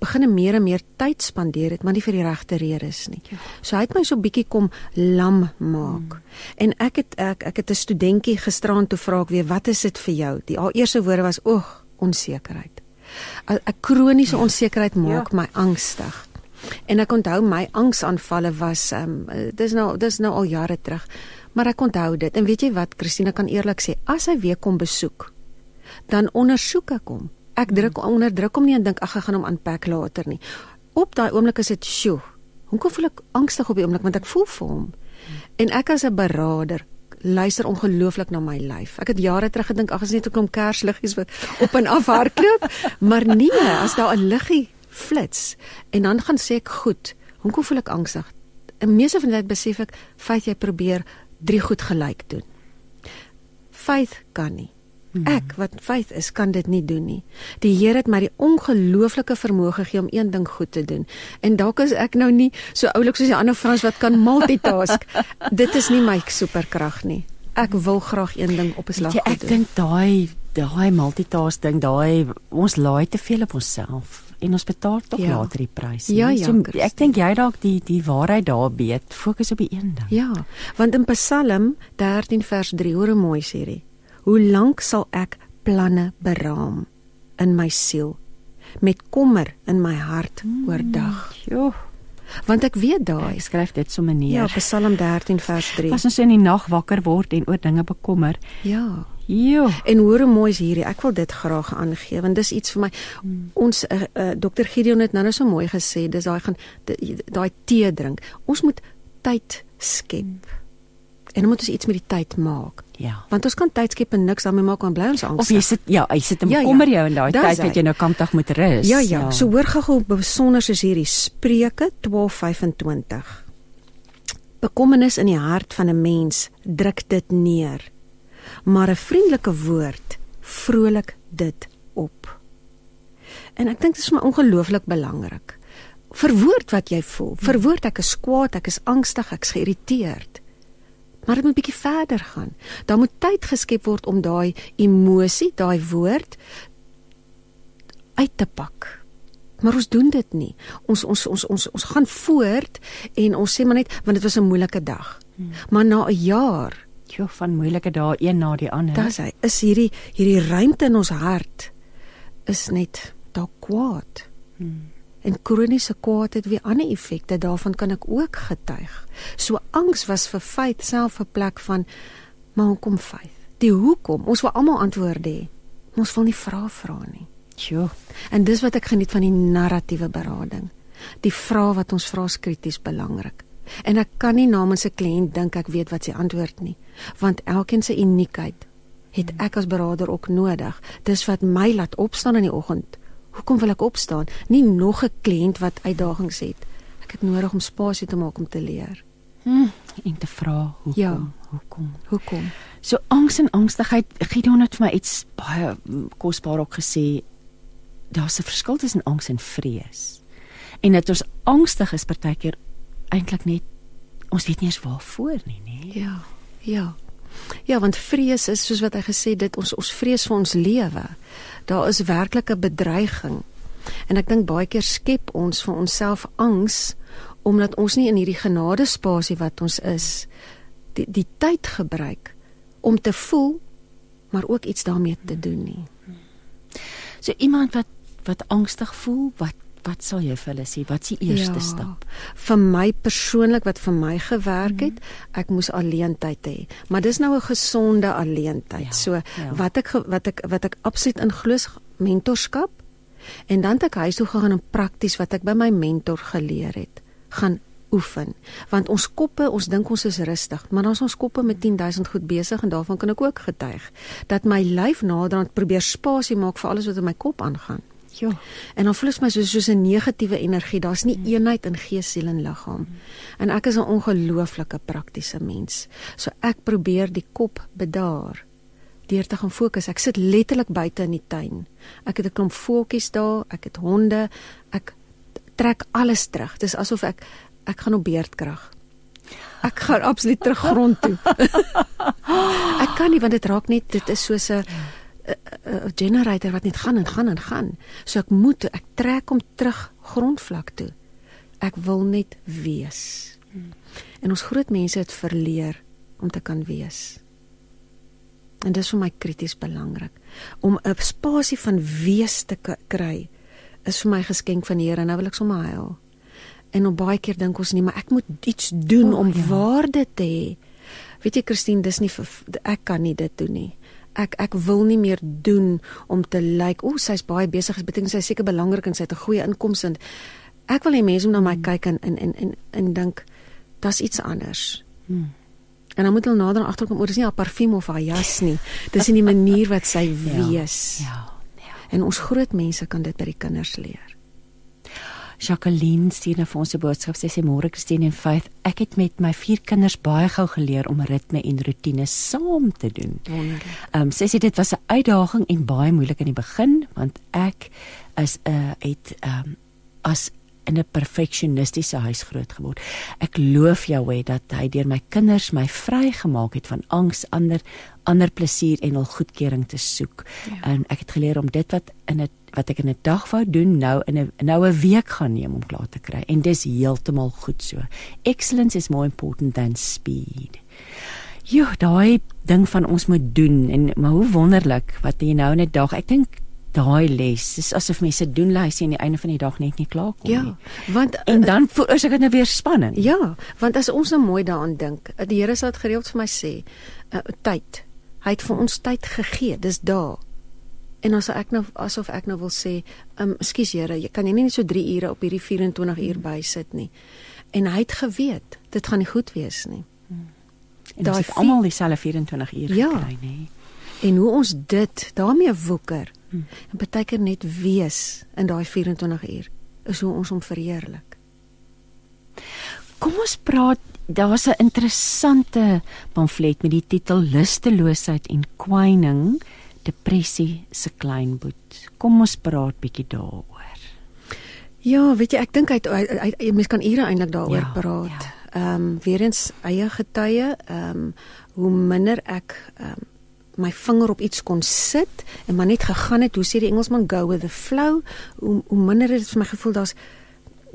begine meer en meer tyd spandeer het, maar nie vir die regte redes nie. So hy het my so bietjie kom lam maak. Mm. En ek het ek ek het 'n studentjie gisterand toe vra ek weer, "Wat is dit vir jou?" Die haar eerste woorde was, "Oeg, onsekerheid." 'n Kroniese onsekerheid maak ja. my angstig. En ek onthou my angsaanvalle was ehm um, dis nou dis nou al jare terug. Maar ek onthou dit. En weet jy wat, Christina kan eerlik sê, as hy weer kom besoek, dan ondersoek ek hom. Ek druk onderdruk hom nie en dink ag ek gaan hom aanpak later nie. Op daai oomblik is dit, "Sjoe, hoekom voel ek angstig op die oomblik want ek voel vir hom." En ek as 'n beraader luister ongelooflik na my lyf. Ek het jare terug gedink ag is net 'n klomp kersliggies wat op en af hardloop, [LAUGHS] maar nee, as daar 'n liggie flits en dan gaan sê ek, "Goed, hoekom voel ek angstig?" En meeste van die tyd besef ek, "Feit jy probeer drie goed gelyk doen." Faith kan nie. Ek wat faith is, kan dit nie doen nie. Die Here het my die ongelooflike vermoë gegee om een ding goed te doen. En dalk is ek nou nie so oulik soos die ander Frans wat kan multitask. [LAUGHS] dit is nie my superkrag nie. Ek wil graag een ding op 'n slag Ja, ek doen. dink daai daai multitask ding, daai ons laai te veel op onsself en ons betaal tog Ja. later die prys. Ja, ja, so, Christine. ek dink jy dalk die die waarheid daar weet. Fokus op die een ding. Ja, want in Psalm 13 vers 3 hoor hoe mooi sê hy. Hoe lank sal ek planne beraam in my siel met kommer in my hart oordag. Jo, Want ek weet daai. skryf dit sommer neer. Ja, Psalm 13 vers 3. As ons in die nag wakker word en oor dinge bekommer. Ja. Jo. En hoor hoe mooi is hierdie. Ek wil dit graag aangee want dis iets vir my. Ons uh, uh, Dr Gideon het nou nou so mooi gesê, dis daai gaan daai tee drink. Ons moet tyd skep. En dan moet ons iets met die tyd maak. Ja. Want ons kan tyd skep en niks daarmee maak want bly ons Of angstig. jy sit ja, jy sit en Ja, ja. bekommer jou in daai tyd dat jy nou kampdag moet rus. Ja, ja. So hoor gou-gou besonder is hierdie Spreuke 12:25. Bekommernis in die hart van 'n mens druk dit neer. Maar 'n vriendelike woord vrolik dit op. En ek dink dit is vir my ongelooflik belangrik. Verwoord wat jy voel. Verwoord ek is kwaad, ek is angstig, ek is geïrriteerd. Maar dit moet bietjie verder gaan. Daar moet tyd geskep word om daai emosie, daai woord uit te pak. Maar ons doen dit nie. Ons ons ons ons ons gaan voort en ons sê maar net want dit was 'n moeilike dag. Hmm. Maar na 'n jaar, Jo, van moeilike dae een na die ander. dan sê is hierdie hierdie ruimte in ons hart is net daar kwaad. Hmm. En kroniese kwaad het weer ander effekte. Daarvan kan ek ook getuig. So angs was vir Faith self 'n plek van maar hoekom Faith? Die hoekom? Ons wil almal antwoorde hê. Ons wil nie vra vra nie. Jo. En dis wat ek geniet van die narratiewe berading. Die vrae wat ons vra is krities belangrik. En ek kan nie namens 'n kliënt dink ek weet wat sy antwoord nie, want elkeen se uniekheid het ek as beraader ook nodig. Dis wat my laat opstaan in die oggend. Hoekom wil ek opstaan? Nie nog 'n kliënt wat uitdagings het. Ek het nodig om spasie te maak om te leer. Hm, en te vra hoekom? Ja. Hoekom? Hoekom? So angs en angstigheid, Gideon het vir my iets baie mm, kosbaar ook gesê. Daar's 'n verskil tussen angs en vrees. En dat ons angstig is partykeer eintlik net ons weet nie eens waarvoor nie, nê? Ja. Ja. Ja, want vrees is soos wat hy gesê dit ons ons vrees vir ons lewe. Daar is werklik 'n bedreiging. En ek dink baie keer skep ons vir onsself angs omdat ons nie in hierdie genadespasie wat ons is die die tyd gebruik om te voel maar ook iets daarmee te doen nie. So iemand wat wat angstig voel, wat wat sal jy vir hulle sê? Wat is die eerste ja. stap? Vir my persoonlik wat vir my gewerk het, ek moes alleentyd hê. Maar dis nou 'n gesonde alleentyd. Ja, so ja. wat ek wat ek wat ek absoluut in glo is mentorskap. En dan het ek huis toe gegaan en prakties wat ek by my mentor geleer het, gaan oefen. Want ons koppe, ons dink ons is rustig, maar dan is ons koppe met 10000 goed besig en daarvan kan ek ook getuig dat my lyf naderhand probeer spasie maak vir alles wat in my kop aangaan. Ja. En dan voel ek my soos soos 'n negatiewe energie. Daar's nie eenheid in gees, siel en liggaam. En ek is 'n ongelooflike praktiese mens. So ek probeer die kop bedaar deur te gaan fokus. Ek sit letterlik buite in die tuin. Ek het 'n klomp voeltjies daar, ek het honde. Ek trek alles terug. Dis asof ek ek gaan op beerdkrag. Ek gaan absoluut terug grond toe. [LAUGHS] ek kan nie want dit raak net dit is soos 'n 'n generator wat net gaan en gaan en gaan. So ek moet ek trek hom terug grondvlak toe. Ek wil net wees. Hmm. En ons groot mense het verleer om te kan wees. En dit is vir my krities belangrik om 'n spasie van wees te kry is vir my geskenk van die Here. Nou wil ek sommer huil. En op baie keer dink ons nie, maar ek moet iets doen oh, om ja. waarde te hê. Weet jy Christine, dis nie vir, ek kan nie dit doen nie ek ek wil nie meer doen om te lyk like, o sy's baie besig is beteken sy seker belangrik en sy het 'n goeie inkomste ek wil hê mense moet na my hmm. kyk en en en en, en dink daar's iets anders hmm. en dan moet hulle nader agterkom oor dis nie haar parfuum of haar jas nie dis in die manier wat sy [LAUGHS] ja, wees ja, ja. en ons groot mense kan dit by die kinders leer Jacqueline stuur vir ons 'n boodskap. Sy sê môre Christine en Faith, ek het met my vier kinders baie gou geleer om ritme en rotine saam te doen. Wonderlik. Ehm um, sy sê dit was 'n uitdaging en baie moeilik in die begin want ek is 'n uh, het ehm um, as in 'n perfeksionistiese huis groot geword. Ek loof hê dat hy deur my kinders my vrygemaak het van angs, ander ander plesier en al goedkeuring te soek. Ja. En ek het geleer om dit wat in 'n wat ek in 'n dag wou doen nou in 'n nou 'n week gaan neem om klaar te kry. En dis heeltemal goed so. Excellence is more important than speed. Jo, daai ding van ons moet doen en maar hoe wonderlik wat jy nou in 'n dag. Ek dink daai les is asof mense doen lyse aan die einde van die dag net nie klaar kom ja, nie. Ja. Want en dan voel ek dit nou weer spanning. Ja, want as ons nou mooi daaraan dink, die Here sal dit gereeld vir my sê, uh, tyd. Hy het vir ons tyd gegee. Dis daar. En as ek nou asof ek nou wil sê, um ekskuus Here, jy kan jy nie net so 3 ure op hierdie 24 uur bysit nie. En hy het geweet, dit gaan nie goed wees nie. Hmm. En daai almal dieselfde 24 uur ja. gekry, nê. En hoe ons dit daarmee woeker Hmm. En baie keer net wees in daai 24 uur is hoe ons hom verheerlik. Kom ons praat, daar's 'n interessante pamflet met die titel Lusteloosheid en kwyning, depressie se klein boet. Kom ons praat bietjie daaroor. Ja, weet jy, ek dink hy mens kan ure eintlik daaroor ja, praat. Ja. Ehm ja. um, weer eens eie getuie, ehm um, hoe minder ek ehm um, my vinger op iets kon sit en maar net gegaan het hoe sê die Engelsman go with the flow hoe, hoe minder het dit vir my gevoel daar's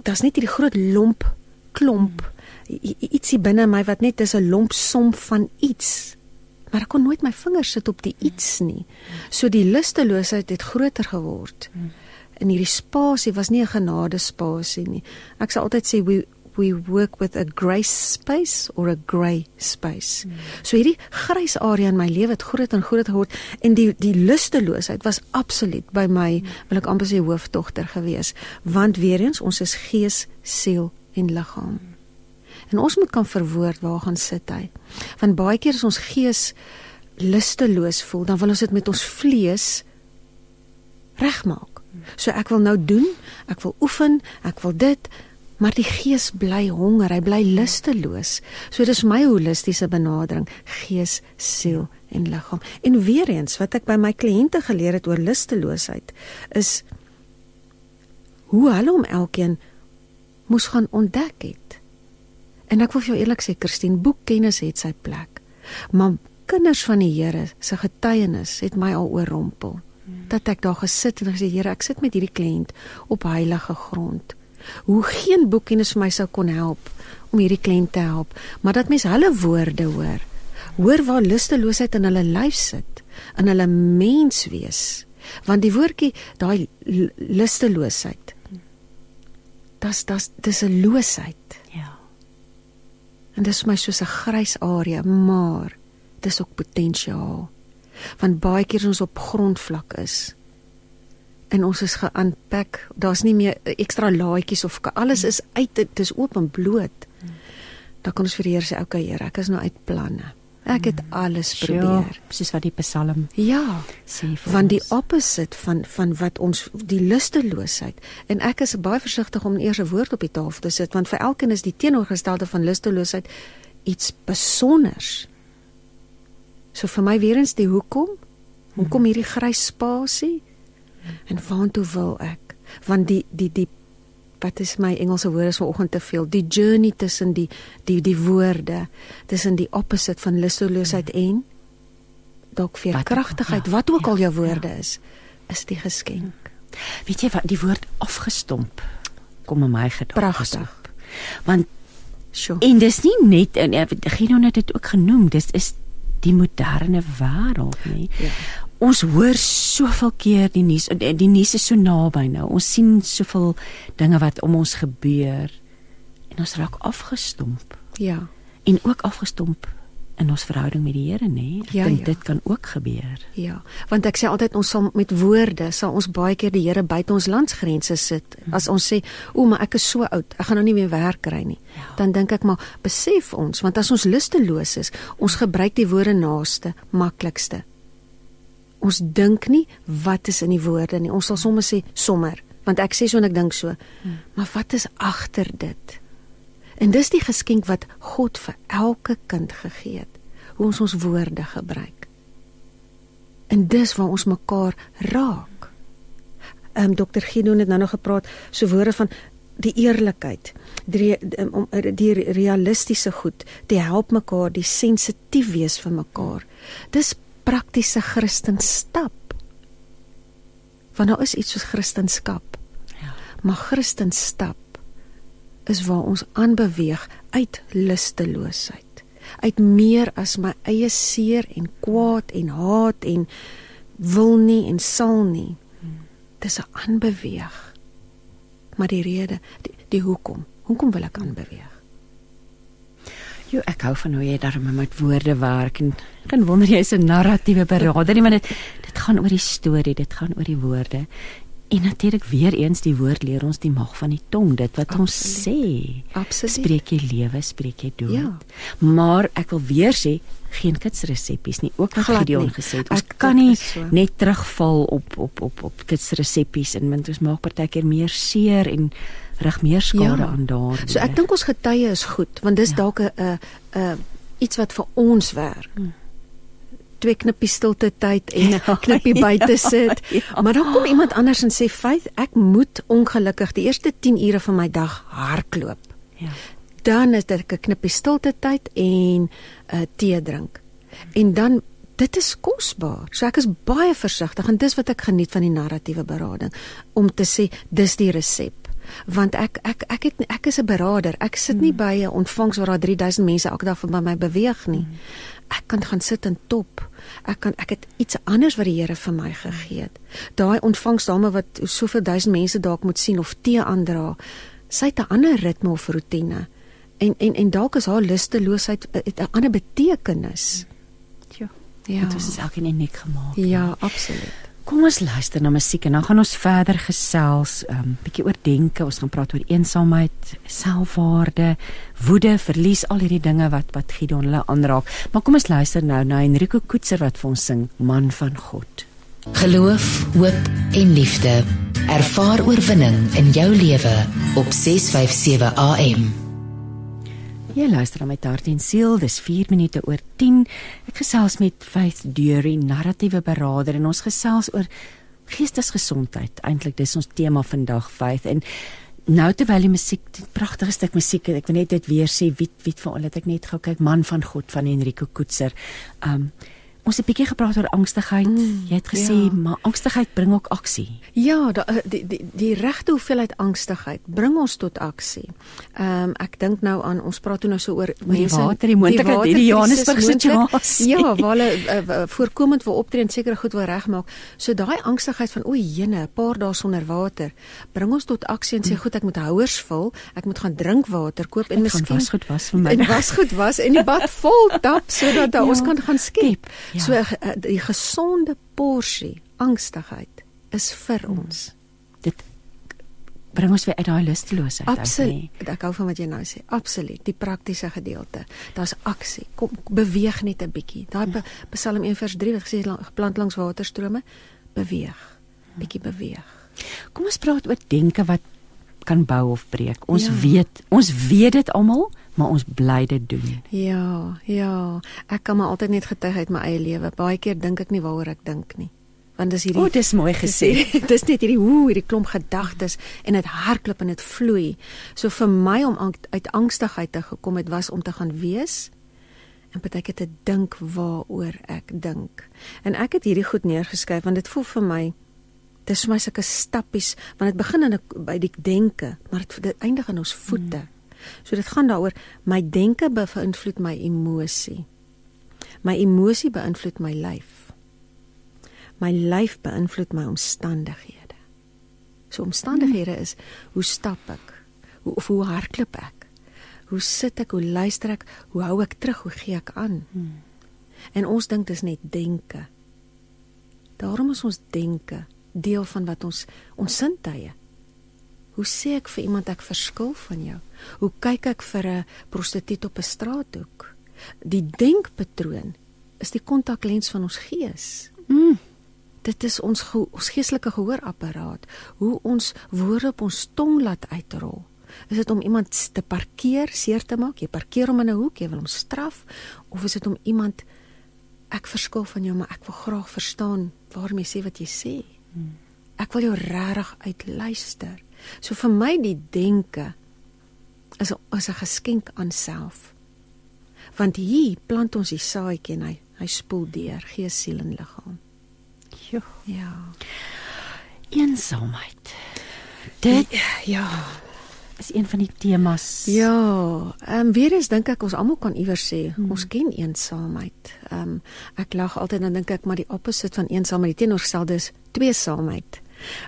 daar's net hierdie groot lomp klomp ietsie binne my wat net is 'n lomp som van iets maar ek kon nooit my vingers sit op die iets nie so die lusteloosheid het groter geword en hierdie spasie was nie 'n genade spasie nie ek sal altyd sê we we work with a grace space or a grey space. Mm. So hierdie grys area in my lewe het groot en groot geword en die die lusteloosheid was absoluut by my mm. wil ek amper sê hoofdogter gewees want weer eens ons is gees, siel en liggaam. Mm. En ons moet kan verwoord waar gaan sit hy. Want baie keer as ons gees lusteloos voel, dan wil ons dit met ons vlees regmaak. So ek wil nou doen, ek wil oefen, ek wil dit maar die gees bly honger, hy bly lusteloos. So dis my holistiese benadering, gees, siel en liggaam. En weer eens wat ek by my kliënte geleer het oor lusteloosheid is hoe hulle hom elkeen moes gaan ontdek het. En ek wil vir jou eerlik sê, Christine, boekkennis het sy plek. Maar kinders van die Here se getuienis het my al oorrompel. Dat ek daar gesit en gesê, Here, ek sit met hierdie kliënt op heilige grond hoe geen boekkennis vir my sou kon help om hierdie kliënt te help, maar dat mens hulle woorde hoor. Hoor waar lusteloosheid in hulle lyf sit, in hulle mens wees. Want die woordjie daai lusteloosheid. Das das dis 'n loosheid. En dis vir my soos 'n grys area, maar dis ook potensiaal. Want baie keer ons op grondvlak is en ons is ge-unpack. Daar's nie meer ekstra laadjies of alles is uit dit is oop en bloot. Dan kan ons vir die Here sê, "Oké okay, Here, ek is nou uit planne. Ek het alles probeer." Sure, soos wat die Psalm Ja, sê vir van die ons. opposite van van wat ons die lusteloosheid en ek is baie versigtig om eers 'n woord op die tafel te sit want vir elkeen is die teenoorgestelde van lusteloosheid iets besonders. So vir my weer eens die hoekom? Hoekom hierdie grys spasie? En waantoe wil ek? Want die die die wat is my Engelse woorde is vanoggend te veel. Die journey tussen die die die woorde, tussen die opposite van lusteloosheid en dalk veerkragtigheid, wat ook al jou woorde is, is die geskenk. Weet jy wat die woord afgestomp kom in my gedagtes Pragtig. Want Sjoe. en dis nie net en eh, Gideon het dit ook genoem, dis is die moderne wêreld, nê. Ja. Ons hoor soveel keer die nuus en die nuus is so naby nou. Ons sien soveel dinge wat om ons gebeur en ons raak afgestomp Ja. en ook afgestomp in ons verhouding met die Here, nê. Ek Ja, dink ja. dit kan ook gebeur. Ja, want ek sê altyd ons sal met woorde sal ons baie keer die Here buite ons landsgrense sit. As ons sê, "O, maar ek is so oud, ek gaan nou nie meer werk kry nie." Ja. Dan dink ek maar besef ons, want as ons lusteloos is, ons gebruik die woorde naaste, maklikste. Ons dink nie wat is in die woorde nie. Ons sal sommer sê sommer, want ek sê so en ek dink so. Maar wat is agter dit? En dis die geskenk wat God vir elke kind gegee het. Hoe ons ons woorde gebruik. En dis waar ons mekaar raak. Ehm um, dokter Gideon het nou nog gepraat so woorde van die eerlikheid, die um, om die realistiese goed, die help mekaar, die sensitief wees vir mekaar. Dis praktiese Christenstap. Want daar is iets soos Christenskap. Ja. Maar Christenstap is waar ons aanbeweeg uit lusteloosheid. Uit meer as my eie seer en kwaad en haat en wil nie en sal nie. Dis 'n aanbeweeg. Maar die rede, die, die hoekom? Hoekom wil ek aanbeweeg? Jo, ek hou van hoe jy daarmee met woorde werk en kan wonder jy's 'n narratiewe beraader, nie, maar dit dit gaan oor die storie, dit gaan oor die woorde. En natuurlik weer eens die woord leer ons die mag van die tong, dit wat ons sê. Absoluut. Spreek jy lewe, spreek jy dood. Ja. Maar ek wil weer sê geen kitsreseppies nie. Ook wat Gideon gesê het, ons Ek- kan nie so. net terugval op op op op kitsreseppies en want ons maak partykeer meer seer en rig meer skade Ja. aan daar. So ek dink ons getuie is goed want dis Ja. dalk 'n 'n iets wat vir ons werk. Twee knippie stilte tyd en 'n Ja, knippie [LAUGHS] buite sit. ja. Maar dan kom iemand anders en sê, "Faith, ek moet ongelukkig die eerste 10 ure van my dag hardloop." Ja. Dan is dit 'n knippie stilte tyd en 'n uh, tee drink. En dan dit is kosbaar. So ek is baie versigtig en dis wat ek geniet van die narratiewe berading om te sê dis die resep. Want ek ek ek het ek is 'n beraader. Ek sit nie by 'n ontvangs waar daar 3000 mense elke dag by my beweeg nie. Ek kan gaan sit en top. Ek kan ek het iets anders wat die Here vir my gegee het. Daai ontvangsdame wat soveel duisend mense dalk moet sien of tee aandra, sy het 'n ander ritme of rotine. En en en dalk is haar lusteloosheid 'n ander betekenis. Ja. Ja. Want ons is elkeen uniek gemaak. Ja, absoluut. Kom ons luister na musiek en dan gaan ons verder gesels, 'n um, bietjie oor denke. Ons gaan praat oor eensaamheid, selfwaarde, woede, verlies, al hierdie dinge wat wat Gideon hulle aanraak. Maar kom ons luister nou na Enrico Koetser wat vir ons sing Man van God. Geloof, hoop en liefde. Ervaar oorwinning in jou lewe op 657 AM. Jy luister na met hart en siel. Dis 4 minute oor 10. Ek gesels met Faith Dury, narratiewe beraader en ons gesels oor geestesgesondheid. Eintlik dis ons tema vandag, Faith. En nou terwyl die musiek, die pragtige stuk musiek, ek wil net dit weer sê wie wie van al het ek net gou kyk Man van God van Enrico Koetser. Um ons het 'n bietjie gepraat oor angstigheid. Mm, Jy het gesê, ja. maar angstigheid bring ook aksie. Ja, da, eh, die die die regte hoeveelheid angstigheid bring ons tot aksie. Ehm um, ek dink nou aan ons praat toe nou so oor die water, die moontlikheid, hierdie Johannesburg waterkrisis moontlik. situasie. Ja, waar hulle uh, voorkomend wil optree en sekere goed wil regmaak. So daai angstigheid van o, jene, 'n paar dae sonder water, bring ons tot aksie en sê goed, ek moet houers vul, ek moet gaan drink water koop en miskien wasgoed was vir my. En wasgoed was en die bad vol tap sodat [LAUGHS] ja, ons kan gaan skep. Ja. So uh, die gesonde porsie angstigheid is vir ons. Dit bring ons weer uit daai lusteloosheid uit, Absoluut. Ek hou van wat jy nou sê. Absoluut. Die praktiese gedeelte. Daar's aksie. Kom beweeg net 'n bietjie. Daai Ja. Psalm 1 vers 3 wat gesê het lang- geplant langs waterstrome, beweeg. Ja. Bietjie beweeg. Kom ons praat oor denke wat kan bou of breek. Ons Ja. weet, ons weet dit almal, maar ons bly dit doen. Ja, ja. Ek kan maar altyd net getuig uit my eie lewe. Baie keer dink ek nie waaroor ek dink nie. Want dis hierdie O, dis mooi gesê. Dis, [LAUGHS] dis net hierdie hoe hierdie klomp gedagtes en dit hardloop en dit vloei. So vir my om ang- uit angstigheid te gekom het was om te gaan wees en partykeer te dink waaroor ek dink. En ek het hierdie goed neergeskryf want dit voel vir my dis vir my sulke stappies want dit begin in by die denke, maar dit dit eindig in ons voete. Hmm. So dit gaan daaroor my denke beïnvloed my emosie. My emosie beïnvloed my lyf. My lyf beïnvloed my omstandighede. So omstandighede is hoe stap ek? Hoe of hoe hardloop ek? Hoe sit ek? Hoe luister ek? Hoe hou ek terug? Hoe gee ek aan? Hmm. En ons dink dis net denke. Daarom is ons denke deel van wat ons ons sintuie. Hoe sê ek vir iemand ek verskil van jou? Hoe kyk ek vir 'n prostituut op 'n straathoek? Die denkpatroon is die kontaklens van ons gees. Mm. Dit is ons ge ons geestelike gehoorapparaat, hoe ons woorde op ons tong laat uitrol. Is dit om iemand te parkeer, seer te maak? Jy parkeer hom in 'n hoek, jy wil hom straf of is dit om iemand ek verskil van jou, maar ek wil graag verstaan waarom jy sê wat jy sê. Ek wil jou regtig uitluister. So vir my die denke is 'n is 'n geskenk aan self. Want hier plant ons die saadjie en hy hy spoel deur gees, siel en liggaam. Jo, Ja. eensaamheid. Dit Ja. is een van die temas. Ja, ehm um, weer eens dink ek ons almal kan iewers sê hmm. ons ken eensaamheid. Ehm um, ek lag altyd dan dink ek maar die opposite van eensaamheid, die teenoorgestelde is tweesaamheid.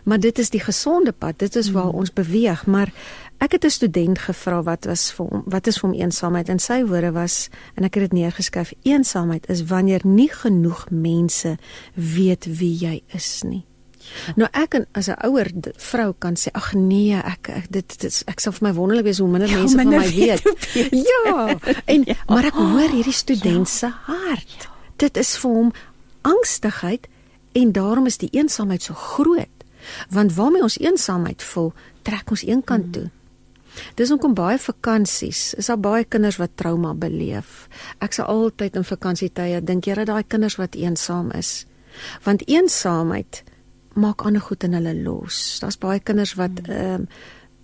Maar dit is die gesonde pad, dit is waar hmm. ons beweeg, maar ek het 'n student gevra wat was vir hom wat is vir hom eensaamheid en sy woorde was en ek het dit neergeskryf, eensaamheid is wanneer nie genoeg mense weet wie jy is nie. Nou ek en as 'n ouer vrou kan sê ag nee ek, ek dit, dit is, ek sal vir my wonderlik wees hoe minder Ja, mense van minder my weet. Ja, en [LAUGHS] Ja. maar ek hoor hierdie student se hart. Dit is vir hom angstigheid en daarom is die eensaamheid so groot. Want waarmee ons eensaamheid voel, trek ons een kant toe. Dis hoekom baie vakansies, is daar baie kinders wat trauma beleef. Ek sal altyd in vakansietye dink dat daai kinders wat eensaam is. Want eensaamheid maak ander goed in hulle los. Daar's baie kinders wat ehm um,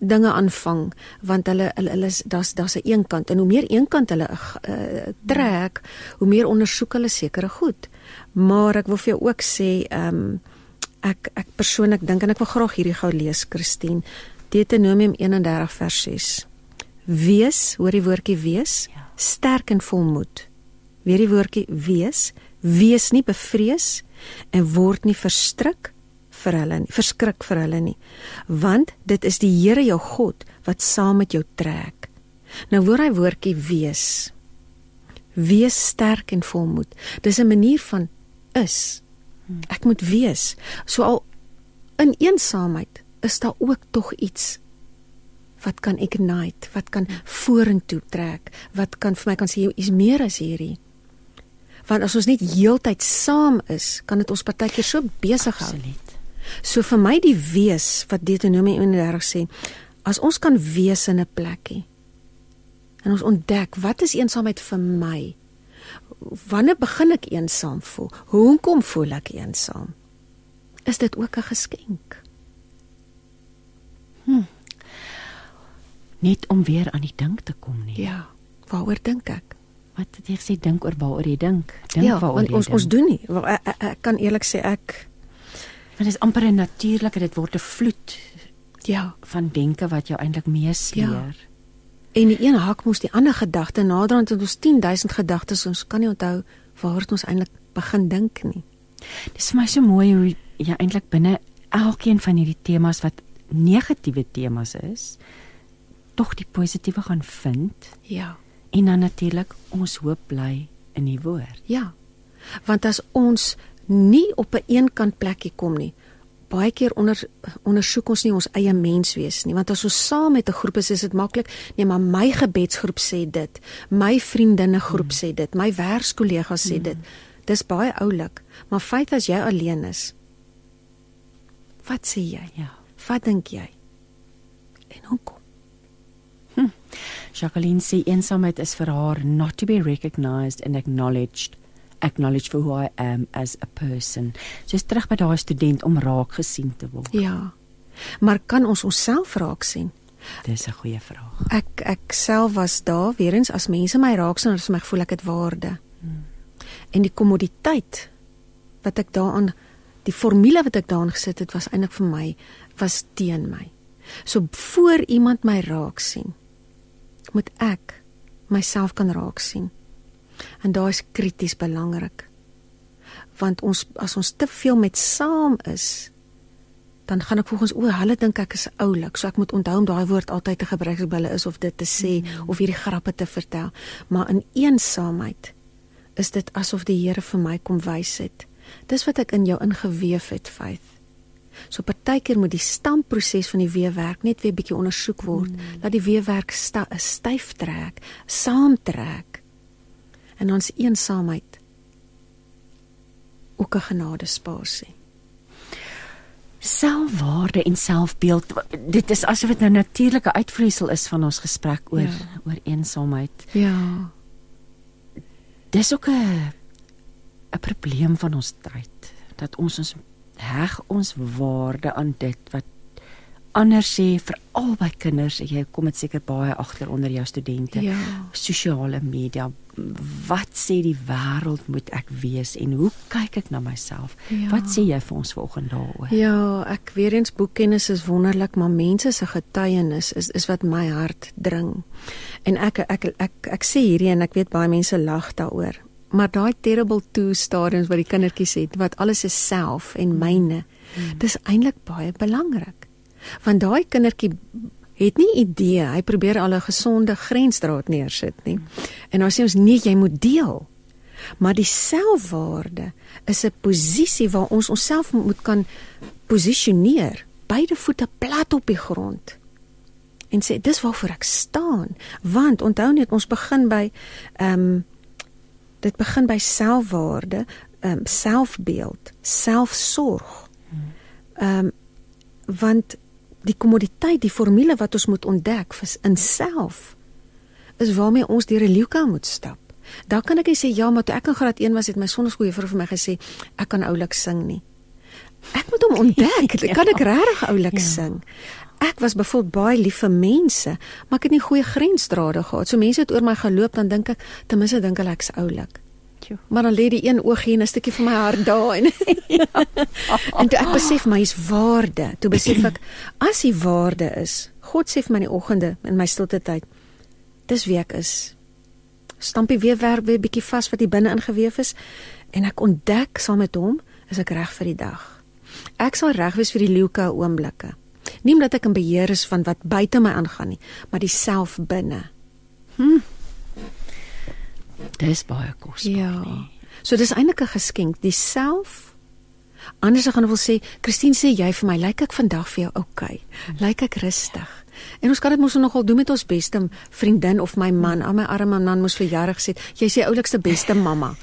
dinge aanvang want hulle hulle, hulle is daar's daar's 'n een kant en hoe meer een kant hulle uh, trek, hoe meer ondersoek hulle sekere goed. Maar ek wil vir jou ook sê ehm um, ek ek persoonlik dink en ek wil graag hierdie gou lees Christine Deuteronomium 31 vers 6. Wees, hoor die woordjie wees, Ja. sterk en volmoed. Weer die woordjie wees, wees nie bevrees en word nie verstrik vir hulle nie, verskrik vir hulle nie. Want dit is die Here jou God wat saam met jou trek. Nou hoor hy woordjie wees. Wees sterk en volmoed. Dis 'n manier van is. Ek moet wees. So al in eensaamheid is daar ook tog iets wat kan ignite, wat kan vorentoe trek, wat kan vir my kan sê is meer as hierdie. Want as ons net heeltyd saam is, kan dit ons partykeer so besig hou. Absoluut. So vir my die wees wat Deuteronomium 31 sê, as ons kan wees in 'n plekkie en ons ontdek wat is eensaamheid vir my? Wanneer begin ek eensaam voel? Hoekom voel ek eensaam? Is dit ook 'n geskenk? Net om weer aan die dink te kom nie. Ja. Waaroor dink ek? Wat het jy gesê dink oor waaroor jy dink? Dink ja, waaroor jy ons dink. ons doen nie. Ek, ek, ek kan eerlik sê ek Want dit is amper 'n natuurlike dit word 'n vloed ja, van denke wat jou eintlik meesleer. En die een hak mos die ander gedagte naderhand het ons 10000 gedagtes ons kan nie onthou waar het ons eintlik begin dink nie. Dis vir my so mooi hoe jy eintlik binne elkeen van hierdie temas wat negatiewe temas is, tog die positiewe gaan vind Ja. en dan natuurlik ons hoop bly in die woord. Ja. Want as ons nie op 'n een kant plekkie kom nie, baie keer onder ondersoek ons nie ons eie menswees nie, want as ons saam met 'n groep is, is dit maklik. Nee, maar my gebedsgroep sê dit, my vriendinne groep mm. sê dit, my werkskollegas sê mm. dit. Dis baie oulik, maar feit as jy alleen is. Wat sê jy? Ja. Wat dink jy? En hoekom? Hm. Jacqueline sê eensaamheid is vir haar not to be recognized and acknowledged acknowledge for who I am as a person. Jy's terug by daai student om raak gesien te word. Ja. Maar kan ons onsself raak sien? Dis 'n goeie vraag. Ek ek self was daar weer eens as mense my raak sien, as my gevoel ek het waarde. Hmm. En die kommoditeit wat ek daaraan die formule wat ek daarin gesit het was eintlik vir my was teen my. So voor iemand my raak sien, moet ek myself kan raak sien. En daai is krities belangrik. Want ons as ons te veel met saam is, dan gaan ek volgens o, hulle dink ek is oulik, so ek moet onthou om daai woord altyd te gebruik as hulle is of dit te sê mm. of hierdie grappe te vertel. Maar in eensaamheid is dit asof die Here vir my kom wys het. Dis wat ek in jou ingeweef het, Faith. So partykeer moet die stamproses van die weefwerk net weer bietjie ondersoek word, mm. dat die weefwerk sta, styf trek, saamtrek in ons eensaamheid ook 'n genade spasie. Selfwaarde en selfbeeld, dit is asof dit nou natuurlike uitvloeisel is van ons gesprek oor ja. oor eensaamheid. Ja. Dis ook 'n 'n probleem van ons tyd dat ons ons heg ons waarde aan dit wat ander sê veral by kinders jy kom dit seker baie agter onder jou studente ja. sosiale media wat sê die wêreld moet ek wees en hoe kyk ek na myself ja. wat sê jy vir ons vanoggend daaroor ja ek weer eens boekkennis is wonderlik maar mense se getuienis is is wat my hart dring en ek ek ek ek, ek sê hierdie en ek weet baie mense lag daaroor maar daai terrible two stadiums wat die kindertjies het wat alles is self en myne hmm. dis eintlik baie belangrik Want daai kindertjie het nie idee, hy probeer al 'n gesonde grensdraad neersit nie. En dan sê ons nee, jy moet deel. Maar die selfwaarde is 'n posisie waar ons onsself moet kan posisioneer, beide voete plat op die grond. En sê dis waarvoor ek staan, want onthou net ons begin by ehm um, dit begin by selfwaarde, ehm um, selfbeeld, selfsorg. Ehm um, want die kommoditeit, die formule wat ons moet ontdek vir in self is waarmee ons deur 'n leeuka moet stap. Daar kan ek sê ja, maar toe ek in graad 1 was het my sonneskoeie vir my gesê ek kan oulik sing nie. Ek moet hom ontdek. [LAUGHS] ja. Kan ek regtig oulik ja. sing? Ek was bevoel baie lief vir mense, maar ek het nie goeie grensdrade gehad. So mense het oor my geloop dan dink ek ten minste dink hulle ek's oulik. Maar dan lê die een oogie en 'n stukkie van my hart daar en [LAUGHS] ja. en toe ek besef my is waarde. Toe besef ek as die waarde is. God sê vir my in die oggende in my stilte tyd. Dis wie ek is. Stampie weer werk weer bietjie vas wat hier binne ingeweef is en ek ontdek saam met hom is ek reg vir die dag. Ek sal reg wees vir die leeuke oomblikke. Nie omdat ek in beheer is van wat buite my aangaan nie, maar die self binne. Hm. Dis baie kosbaar. Ja. Nie. So dis eintlik 'n geskenk, diself. Anders gaan wil sê, Christine sê jy vir my, lyk ek vandag vir jou oukei? Okay? Lyk ek rustig? En ons kan dit mos nogal doen met ons beste vriendin of my man. Al my arme man moes vir jare gesê, jy die oulikste beste mamma.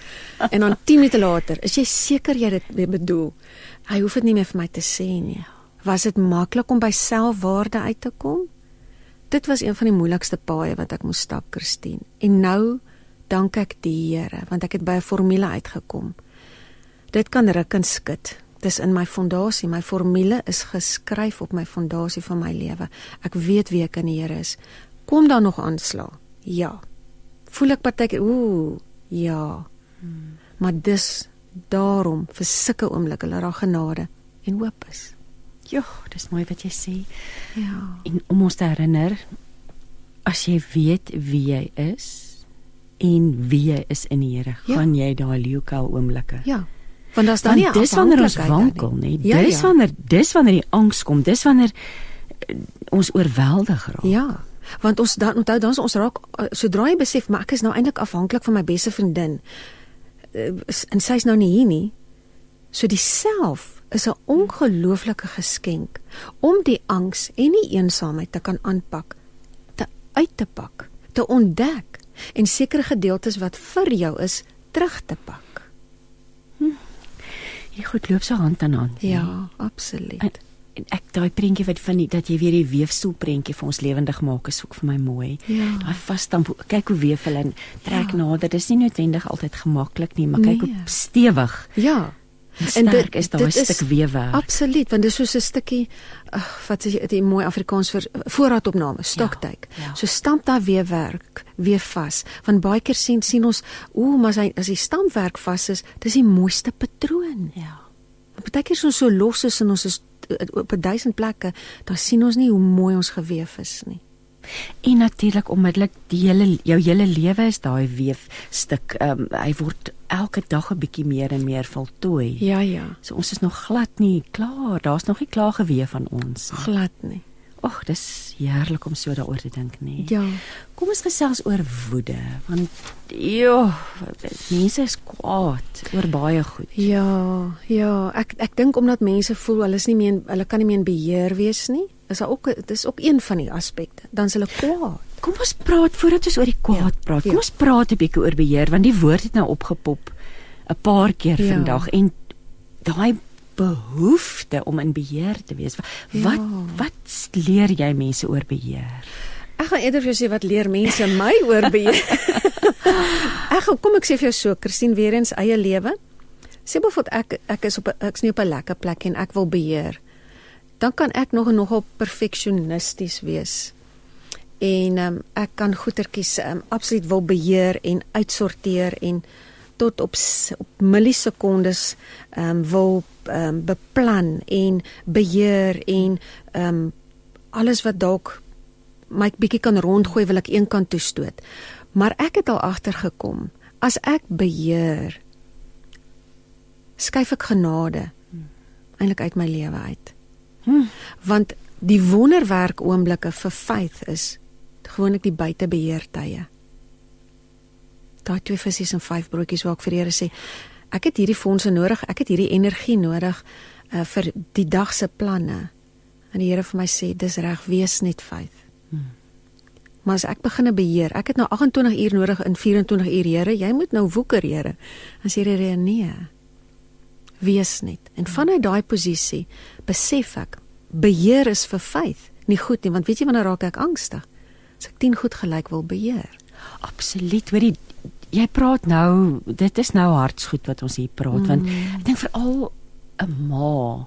En dan 10 minute later, is jy seker jy dit bedoel? Hy hoef dit nie meer vir my te sê nie. Was dit maklik om by selfwaarde uit te kom? Dit was een van die moeilikste paaie wat ek moes stap, Christine. En nou dank ek die Here want ek het by 'n formule uitgekom. Dit kan ruk en skud. Dis in my fondasie. My formule is geskryf op my fondasie van my lewe. Ek weet wie ek in die Here is. Kom daar nog aansla? Ja. Voel ek partyke ooh, ja. Hmm. Maar dis daarom vir sulke oomblikke dat daar genade en hoop is. Ja, dis mooi wat jy sê. Ja. En om ons te herinner as jy weet wie jy is, en wie jy is in die Here, ja. gaan jy daai leeukel oomblikke. Ja. Want daar's dan nie dis wanneer ons wankel nie. Ja, dis ja. wanneer dis wanneer die angs kom, dis wanneer uh, ons oorweldig raak. Ja. Want ons dan onthou dan ons raak uh, sodra jy besef maar ek is nou eintlik afhanklik van my beste vriendin. Uh, en sy's nou nie hier nie. So die self is 'n ongelooflike geskenk om die angs en die eensaamheid te kan aanpak, te uit te pak, te ontdek en sekere gedeeltes wat vir jou is terug te pak. Jy goed loop so hand aan hand. Ja, absoluut. En, en ek daai prentjie wat van die dat jy weer die weefstoel prentjie vir ons lewendig maak is ook vir my mooi. Ja. Daai vasstamp kyk hoe weef hulle en trek ja. nader. Dis nie noodwendig altyd gemaklik nie, maar kyk Nee. hoe stewig Ja. en sterk is daai stuk weefwerk. Absoluut, want dit is soos 'n stukkie wat is die, mooi Afrikaans vir voorraadopname, stoktyk. ja. So stamp daai weefwerk weer vas. Want baie keer sien sien ons, ooh, maar as hy as die stampwerk vas is, dis die mooiste patroon. Ja. Partykeer is ons so los is en ons is eh, op 'n duisend plekke, dan sien ons nie hoe mooi ons geweef is nie. En natuurlik onmiddellik die hele jou hele lewe is daai weefstuk. Ehm um, hy word elke dag 'n bietjie meer en meer voltooi. Ja, ja. So ons is nog glad nie klaar. Daar's nog nie klaar geweef van ons. nie. Glad nie. Ag, dis heerlik om so daaroor te dink, nee. Ja. Kom ons gesels oor woede, want jo, mense is kwaad oor baie goed. Ja, ja, ek ek dink omdat mense voel hulle is nie meer hulle kan nie meer in beheer wees nie. Is daar ook dis ook een van die aspekte. Dan is hulle kwaad. Kom ons praat voordat ons oor die kwaad Ja, praat. ja. Kom ons praat 'n bietjie oor beheer want die woord het nou opgepop 'n paar keer Ja. vandag en daai behoefte om in beheer te wees. Wat Ja. wat leer jy mense oor beheer? Ek gaan eerder vir jou sê wat leer mense my oor beheer. [LAUGHS] ek gaan kom ek sê vir jou so, Christine weer eens eie lewe. Sê bijvoorbeeld ek ek is op ek's nie op 'n lekker plek en ek wil beheer. Dan kan ek nog en nogal perfeksionisties wees. En um, ek kan goetertjies um, absoluut wil beheer en uitsorteer en tot op op millisekondes ehm um, wil ehm um, beplan en beheer en ehm um, alles wat dalk my bietjie kan rondgooi wil ek een kant toe stoot. Maar ek het al agtergekom as ek beheer skuif ek genade eintlik uit my lewe uit. Hm. Want die wonderwerk oomblikke vir faith is gewoonlik die buitebeheertye. Daai twee visse en vyf broodjies waar ek vir die Here sê ek het hierdie fondse nodig, ek het hierdie energie nodig uh, vir die dag se planne. En die Here vir my sê dis reg, wees net faith. Maar as ek begine beheer, ek het nou 28 uur nodig in 24 uur, Here, jy moet nou woeker, Here. Dan sê die Here nee. Wees net. En vanuit daai posisie besef ek beheer is vir faith, nie goed nie, want weet jy wanneer raak ek angstig? As ek 10 goed gelyk wil beheer. Absoluut. Hoorie, jy praat nou, dit is nou hartsgoed wat ons hier praat mm. want ek dink veral 'n ma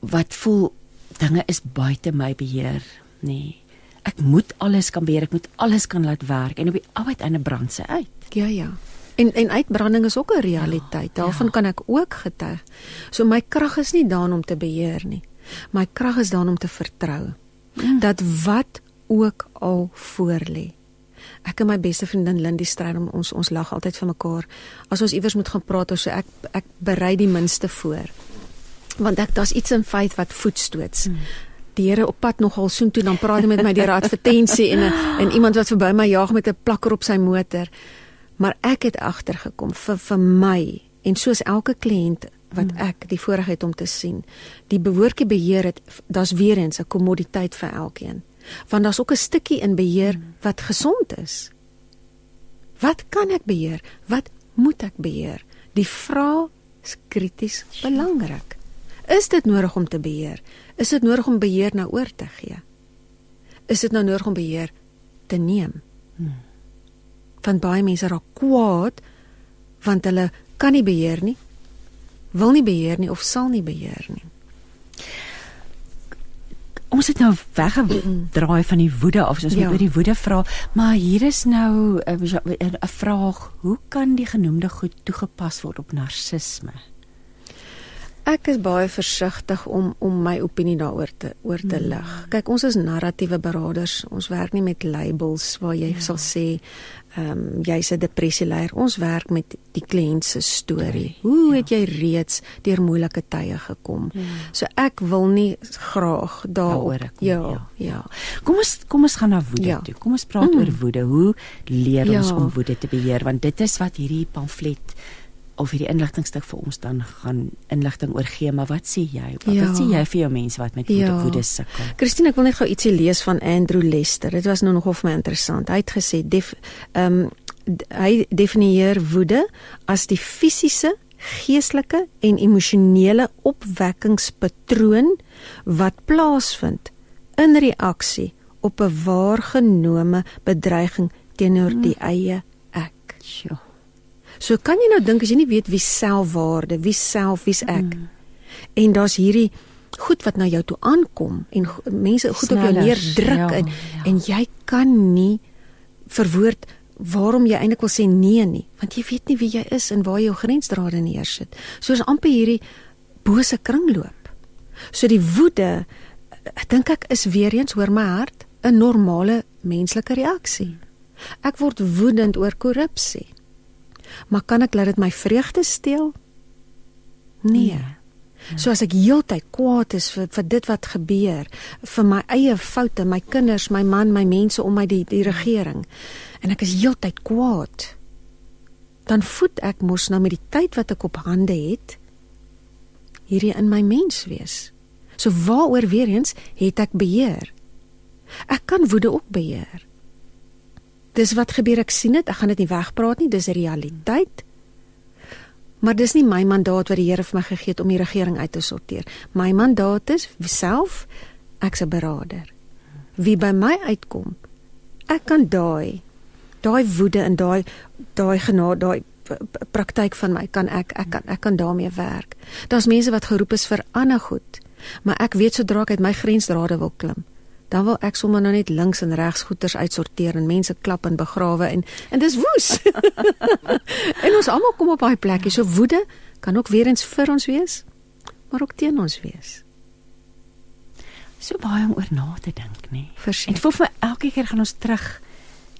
wat voel dinge is buite my beheer, nê. Nee. Ek moet alles kan beheer, ek moet alles kan laat werk en op die ou uiteinde brand sy uit. Ja, ja. En en uitbranding is ook 'n realiteit. Ja, Daarvan ja. kan ek ook getuig. So my krag is nie daan om te beheer nie. My krag is daan om te vertrou Mm. dat wat ook al voorlê. Ek en my beste vriendin Lindy stryd om ons ons lag altyd vir mekaar. As ons iewers moet gaan praat of so ek ek berei die minste voor. Want ek daar's iets in feit wat voetstoots. Mm. Die Here op pad nogal soontoe dan praat hy met my deur 'n advertensie en 'n en iemand wat verby my jaag met 'n plakker op sy motor. Maar ek het agtergekom vir vir my en soos elke kliënt wat ek die voorreg het om te sien, die behoortjie beheer het daar's weer eens 'n kommoditeit vir elkeen. Want daar's ook 'n stukkie in beheer wat gesond is. Wat kan ek beheer? Wat moet ek beheer? Die vraag is krities belangrik. Is dit nodig om te beheer? Is dit nodig om beheer nou oor te gee? Is dit nou nodig om beheer te neem? Want baie mense raak kwaad want hulle kan nie beheer nie, wil nie beheer nie of sal nie beheer nie. Ons het nou weggedraai van die woede af, ons Ja. oor die woede vra, maar hier is nou 'n 'n vraag, hoe kan die genoemde goed toegepas word op narcisme? Ek is baie versigtig om om my opinie daaroor te oor te Hmm. lig. Kyk, ons is narratiewe beraders. Ons werk nie met labels waar jy ja. sal sê ehm um, jy's 'n depressieleier. Ons werk met die kliënt se storie. Hoe ja. het jy reeds deur moeilike tye gekom? Ja. So ek wil nie graag daarop kom, ja, ja. ja. Kom ons kom ons gaan na woede Ja. toe. Kom ons praat Mm. oor woede. Hoe leer ons Ja. om woede te beheer want dit is wat hierdie pamflet of hierdie inligtingstuk vir ons dan gaan inligting oor gee, maar wat sê jy? Wat, Ja. wat sê jy vir jou mense wat met Ja. woede sukkel? Christine, ek wil net gou ietsie lees van Andrew Lester. Dit was nou nogal vir my interessant. Hy het gesê def ehm um, hy definieer woede as die fisiese, geestelike en emosionele opwekkingspatroon wat plaasvind in reaksie op 'n waargenome bedreiging teenoor die eie ek. Sjoe. So kan jy nou dink as jy nie weet wie selfwaarde, wie self, wie's ek. Mm. En daar's hierdie goed wat na jou toe aankom en mense goed op jou Sneller, neerdruk ja, en ja. en jy kan nie verwoord waarom jy eintlik wil sê nee nie, want jy weet nie wie jy is en waar jou grensdrade neersit. So is amper hierdie bose kringloop. So die woede ek dink ek is weer eens hoor my hart 'n normale menslike reaksie. Ek word woedend oor korrupsie. Maar kan ek laat dit my vreugde steel? Nee. Ja. So as ek heeltyd kwaad is vir vir dit wat gebeur, vir my eie foute, my kinders, my man, my mense om my die die regering en ek is heeltyd kwaad, dan voed ek mos nou met die tyd wat ek op hande het hierdie in my mens wees. So waaroor weer eens het ek beheer? Ek kan woede ook beheer. Dis wat gebeur ek sien dit, ek gaan dit nie wegpraat nie, dis realiteit. Maar dis nie my mandaat wat die Here vir my gegee het om die regering uit te sorteer. My mandaat is self ek's 'n beraader. Wie by my uitkom, ek kan daai daai woede en daai daai genade, daai praktyk van my kan ek ek kan ek kan daarmee werk. Daar's mense wat geroep is vir ander goed, maar ek weet sodra ek uit my grensdrade wil klim, dan wil ek sommer nou net links en regs goeters uitsorteer en mense klap en begrawe en en dis woes. [LAUGHS] en ons almal kom op daai plekkie. So woede kan ook weer eens vir ons wees, maar ook teen ons wees. So baie om oor na te dink, nê. En Verseker. dit voel vir elke keer gaan ons terug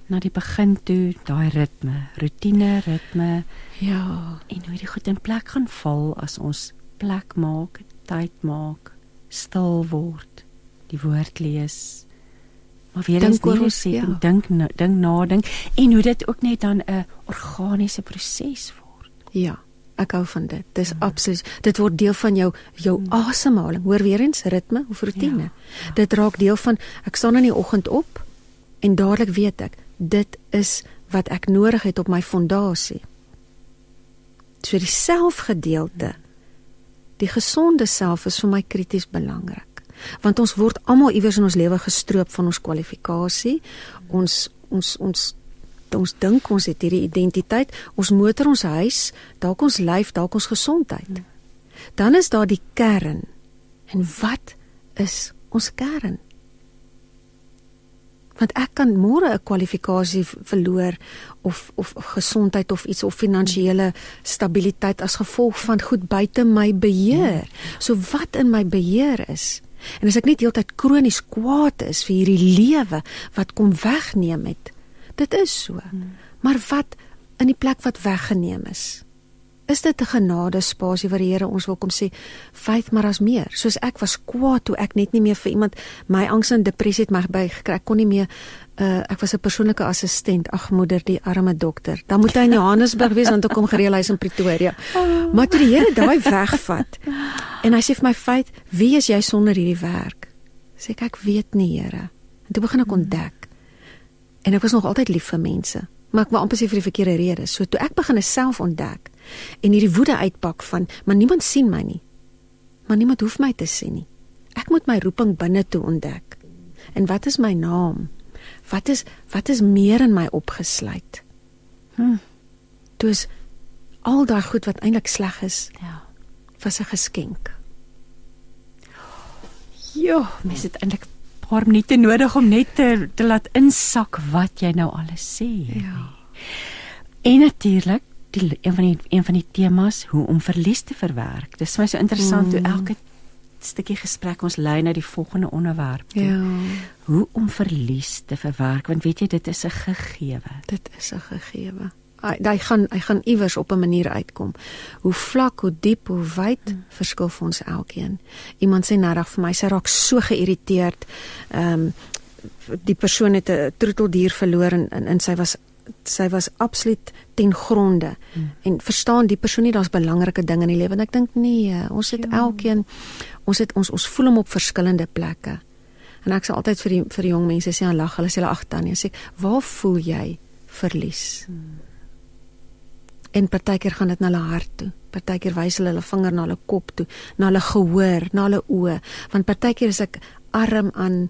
na die begin toe, daai ritme, rotine, ritme Ja. en hoe die goed in plek gaan val as ons plek maak, tyd maak, stil word, die woord lees. Maar weer eens nie oor ons, reset ja. dink dink nadink en hoe dit ook net dan 'n organiese proses word. Ja, ek hou van dit. Dis mm. absoluut. Dit word deel van jou jou mm. asemhaling. Hoor weer eens ritme of rotine. Ja. Ja. Dit raak deel van ek staan in die oggend op en dadelik weet ek dit is wat ek nodig het op my fondasie. So die selfgedeelte. Die gesonde self is vir my krities belangrik. Want ons word almal iewers in ons lewe gestroop van ons kwalifikasie. Ons ons ons ons dink ons het hierdie identiteit, ons motor, ons huis, dalk ons lyf, dalk ons gesondheid. Dan is daar die kern. En wat is ons kern? Want ek kan môre 'n kwalifikasie verloor of of gesondheid of iets of finansiële stabiliteit as gevolg van goed buite my beheer. So wat in my beheer is. En as ek net heeltyd kronies kwaad is vir hierdie lewe wat kom wegneem het, dit is so. Maar wat in die plek wat weggeneem is? Is dit 'n genade spasie waar die Here ons wil kom sê, "Vyf maar as meer." Soos ek was kwaad toe ek net nie meer vir iemand my angs en depressie het my by gekry. Ek kon nie meer uh ek was 'n persoonlike assistent. Ag moeder, die arme dokter. Dan moet hy in Johannesburg wees want ek kom gereël hy's in Pretoria. Maar toe die Here daai wegvat en hy sê vir my, "Vyf, wie is jy sonder hierdie werk?" Sê ek, "Ek weet nie, Here." En toe begin ek ontdek. En ek was nog altyd lief vir mense, maar ek wou amper sê vir die verkeerde redes. So toe ek begin self ontdek en hierdie woede uitpak van, maar niemand sien my nie. Maar niemand hoef my te sien nie. Ek moet my roeping binne toe ontdek. En wat is my naam? Wat is wat is meer in my opgesluit? Hm. Toe is al daai goed wat eintlik sleg is, Ja. was 'n geskenk. Ja, mens het eintlik 'n paar minute nodig om net te, te laat insak wat jy nou alles sê. Ja. En natuurlik die een van die een van die temas hoe om verlies te verwerk. Dis vir my so interessant mm. hoe elke stukkie gesprek ons lei na die volgende onderwerp. toe. Ja, Hoe om verlies te verwerk want weet jy dit is 'n gegewe. dit is 'n gegewe. Hy hy gaan hy gaan iewers op 'n manier uitkom. Hoe vlak, hoe diep, hoe wyd hmm. verskil vir ons elkeen. Iemand sê nadag vir my sy raak so geïrriteerd. Ehm um, die persoon het 'n troeteldier verloor en, en en sy was sy was absoluut ten gronde hmm. en verstaan die persoon nie daar's belangrike dinge in die lewe en ek dink nee ons het ja. elkeen ons het ons ons voel hom op verskillende plekke en ek sê altyd vir die vir die jong mense sê aan lag hulle sê hulle ag Tanya sê waar voel jy verlies hmm. en partykeer gaan dit na hulle hart toe partykeer wys hulle hulle vinger na hulle kop toe na hulle gehoor na hulle oë want partykeer is ek arm aan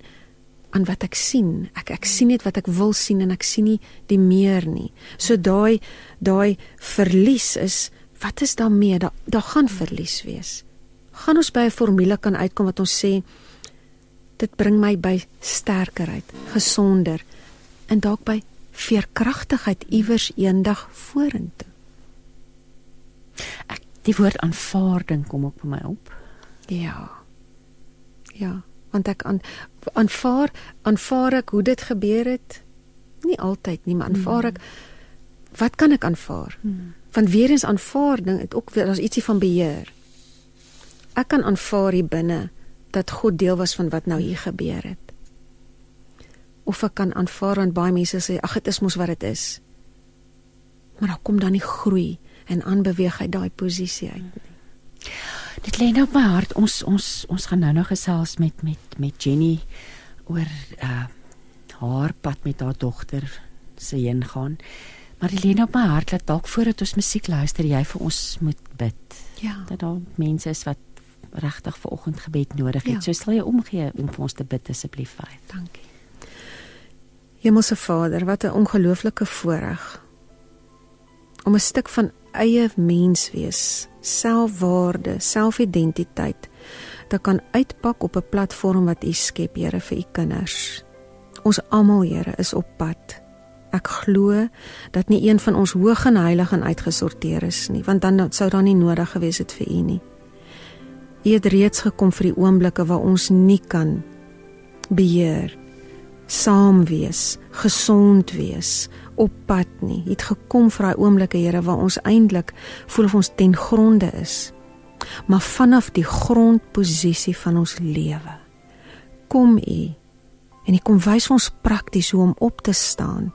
aan wat ek sien. Ek ek sien net wat ek wil sien en ek sien nie die meer nie. So daai daai verlies is wat is daarmee? Daar daar gaan verlies wees. Gaan ons by 'n formule kan uitkom wat ons sê dit bring my by sterkerheid, gesonder en dalk by veerkragtigheid iewers eendag vorentoe. Ek die woord aanvaarding kom op my op. Ja. Ja want ek aan aanvaar aanvaar ek hoe dit gebeur het nie altyd nie maar aanvaar ek wat kan ek aanvaar hmm. want weer eens aanvaarding het ook weer as ietsie van beheer ek kan aanvaar hier binne dat God deel was van wat nou hier gebeur het of ek kan aanvaar want baie mense sê ag dit is mos wat dit is maar dan kom dan nie groei en aanbeweeg uit daai posisie uit nie Dit lê nou op my hart. Ons ons ons gaan nou nog gesels met met met Jenny oor uh haar pad met haar dogter se heen gaan. Maar dit lê nou op my hart dat dalk voordat ons musiek luister, jy vir ons moet bid. Ja. Dat daar mense is wat regtig vir oggendgebed nodig het. Ja. So sal jy omgee om vir ons te bid asseblief, Faith. Dankie. Hemelse Vader, wat 'n ongelooflike voorreg om 'n stuk van eie menswees selfwaarde, selfidentiteit te kan uitpak op 'n platform wat U skep, Here, vir U kinders. Ons almal, Here, is op pad. Ek glo dat nie een van ons hoog en heilig en uitgesorteer is nie, want dan sou daar nie nodig gewees het vir U nie. U het reeds gekom vir die oomblikke waar ons nie kan beheer saam wees, gesond wees, op pad nie. Het gekom vir daai oomblikke, Here, waar ons eintlik voel of ons ten gronde is. Maar vanaf die grondposisie van ons lewe kom U en U kom wys ons prakties hoe om op te staan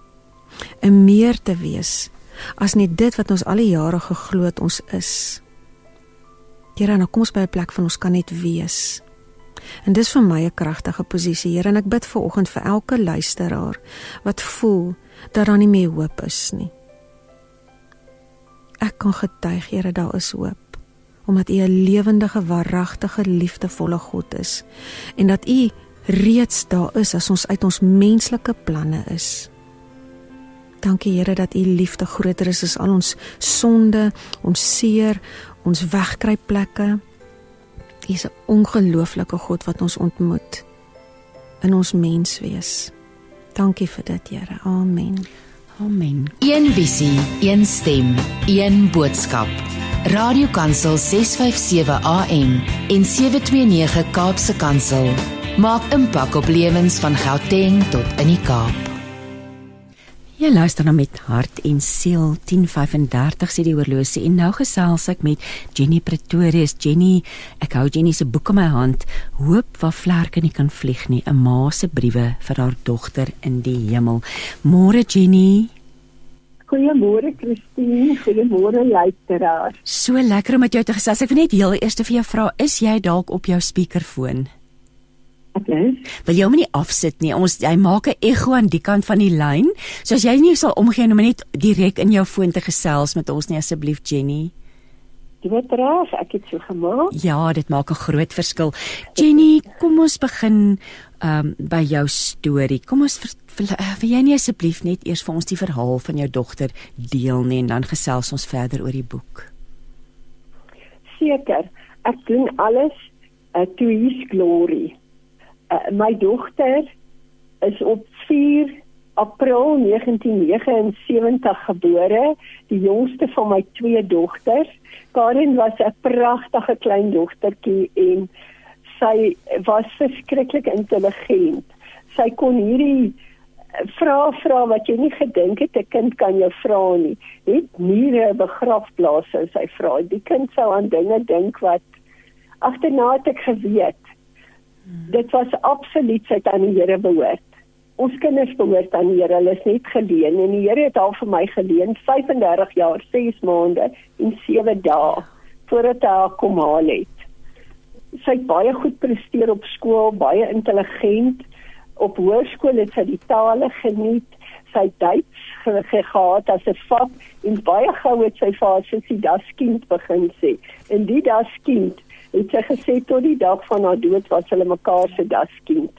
en meer te wees as net dit wat ons al die jare geglo het ons is. Here, nou kom ons by 'n plek van ons kan net wees. En dis vir my 'n kragtige posisie, Here, en ek bid vir oggend vir elke luisteraar wat voel dat daar nie meer hoop is nie. Ek kan getuig, Here, daar is hoop omdat U 'n lewendige, waaragtige, liefdevolle God is en dat U reeds daar is as ons uit ons menslike planne is. Dankie Here dat U liefde groter is as al ons sonde, ons seer, ons wegkruipplekke. U is 'n ongelooflike God wat ons ontmoet in ons menswees. Dankie vir dit, Here. Amen. Amen. Een visie, een stem, een boodskap. Radiokansel 657 AM en 729 Kaapse Kansel maak impak op lewens van Gauteng tot in die Kaap. Jy luister nou met hart en siel 10:35 sê die oorlosie en nou gesels ek met Jenny Pretorius. Jenny, ek hou Jenny se boek in my hand. Hoop waar vlerke nie kan vlieg nie, 'n ma se briewe vir haar dogter in die hemel. Môre Jenny. Goeiemôre Christine, goeiemôre luisteraars. So lekker om met jou te gesels. Ek wil net heel eers vir jou vra, is jy dalk op jou speakerfoon? Okay. Wil jy hom nie afsit nie. Ons hy maak 'n ekho aan die kant van die lyn. So as jy nie sal omgee om net direk in jou foon te gesels met ons nie asseblief Jenny. Dit word reg, ek het so gemaak. Ja, dit maak 'n groot verskil. Jenny, kom ons begin ehm um, by jou storie. Kom ons vir, vir, vir jy nie asseblief net eers vir ons die verhaal van jou dogter deel nie en dan gesels ons verder oor die boek. Seker. Ek doen alles uh, to his glory uh, my dogter is op 4 April 1979 gebore, die jongste van my twee dogters. Karen was 'n pragtige klein dogtertjie en sy was verskriklik intelligent. Sy kon hierdie vra vra wat jy nie gedink het 'n kind kan jou vra nie. Het 'n begrafplaas sou sy vra. Die kind sou aan dinge dink wat agterna het ek geweet dit was absoluut sy aan die Here behoort. ons kinders behoort aan die Here. Hulle is net geleen en die Here het al vir my geleen 35 jaar, 6 maande en 7 dae voordat hy haar kom haal het. Sy het baie goed presteer op skool, baie intelligent. Op hoërskool het sy die tale geniet. Sy Duits gehad as 'n vak en baie gou het sy vir haar sussie das kind begin sê. En die das kind het sy gesê tot die dag van haar dood was hulle mekaar se das kind.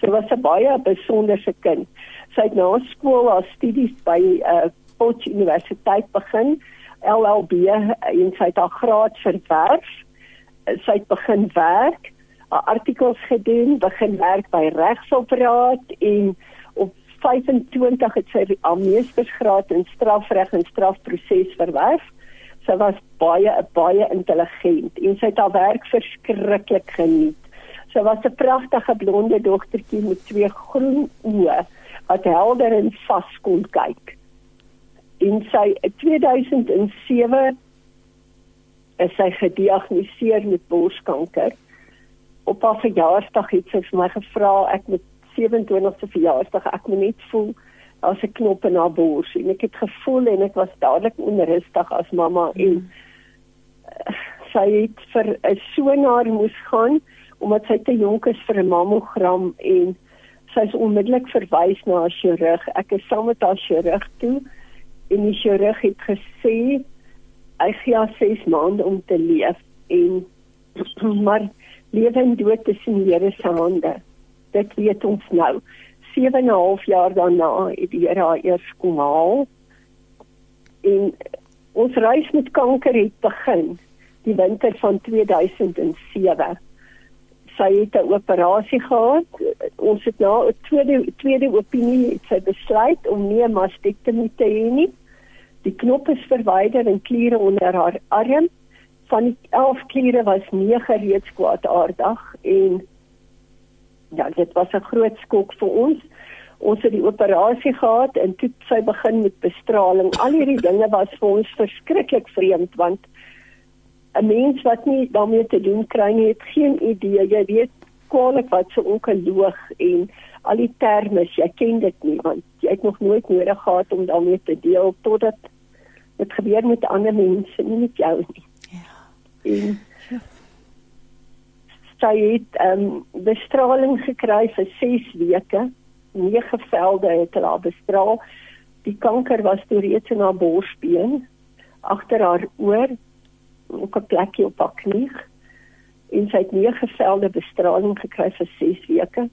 Sy was 'n baie besonderse kind. Sy het na skool haar studies by 'n uh, eh, Potch Universiteit begin, LLB en sy haar graad verwerf. Sy het begin werk, haar artikels gedoen, begin werk by regsoperaat en op 25 het sy haar meestersgraad in strafreg en strafproses verwerf. Sy was baie baie intelligent en sy het haar werk verskriklik geniet. Sy was 'n pragtige blonde dogtertjie met twee groen oë wat helder en vas kon kyk. In sy 2007 is sy gediagnoseer met borskanker. Op haar verjaarsdag het sy vir my gevra ek moet 27ste verjaarsdag ek moet net voel as 'n knop in haar bors en ek het gevoel en ek was dadelik onrustig as mamma en uh, sy het vir 'n sonaar moes gaan omdat sy te jonk is vir 'n mammogram en sy is onmiddellik verwys na 'n chirurg. Ek is saam met haar chirurg toe en die chirurg het gesê hy gee haar 6 maande om te leef en [CLEARS THROAT] maar lewe en dood is in die Here se hande. Dit weet ons nou. 7 en 'n half jaar daarna het die Here haar eers kom haal. En ons reis met kanker het begin die winter van 2007 sy het 'n operasie gehad. Ons het nou 'n tweede tweede opinie het sy besluit om nie 'n mastektomie te hê nie. Die knop is verwyder en kliere onder haar arm. Van die 11 kliere was 9 reeds kwaadaardig en ja, dit was 'n groot skok vir ons. Ons het die operasie gehad en toe sy begin met bestraling. Al hierdie dinge was vir ons verskriklik vreemd want 'n mens wat nie daarmee te doen kry nie, het geen idee. Jy weet kwaliek wat so onkoloog en al die terme, jy ken dit nie want jy het nog nooit nodig gehad om daarmee te deel totdat dit gebeur met ander mense, nie met jou nie. Ja. En sy het ehm um, bestraling gekry vir 6 weke. Nege velde het haar bestraal. Die kanker was toe reeds in haar borsbeen agter haar oor ook 'n plekkie op haar knie en sy het nie gevelde bestraling gekry vir 6 weke.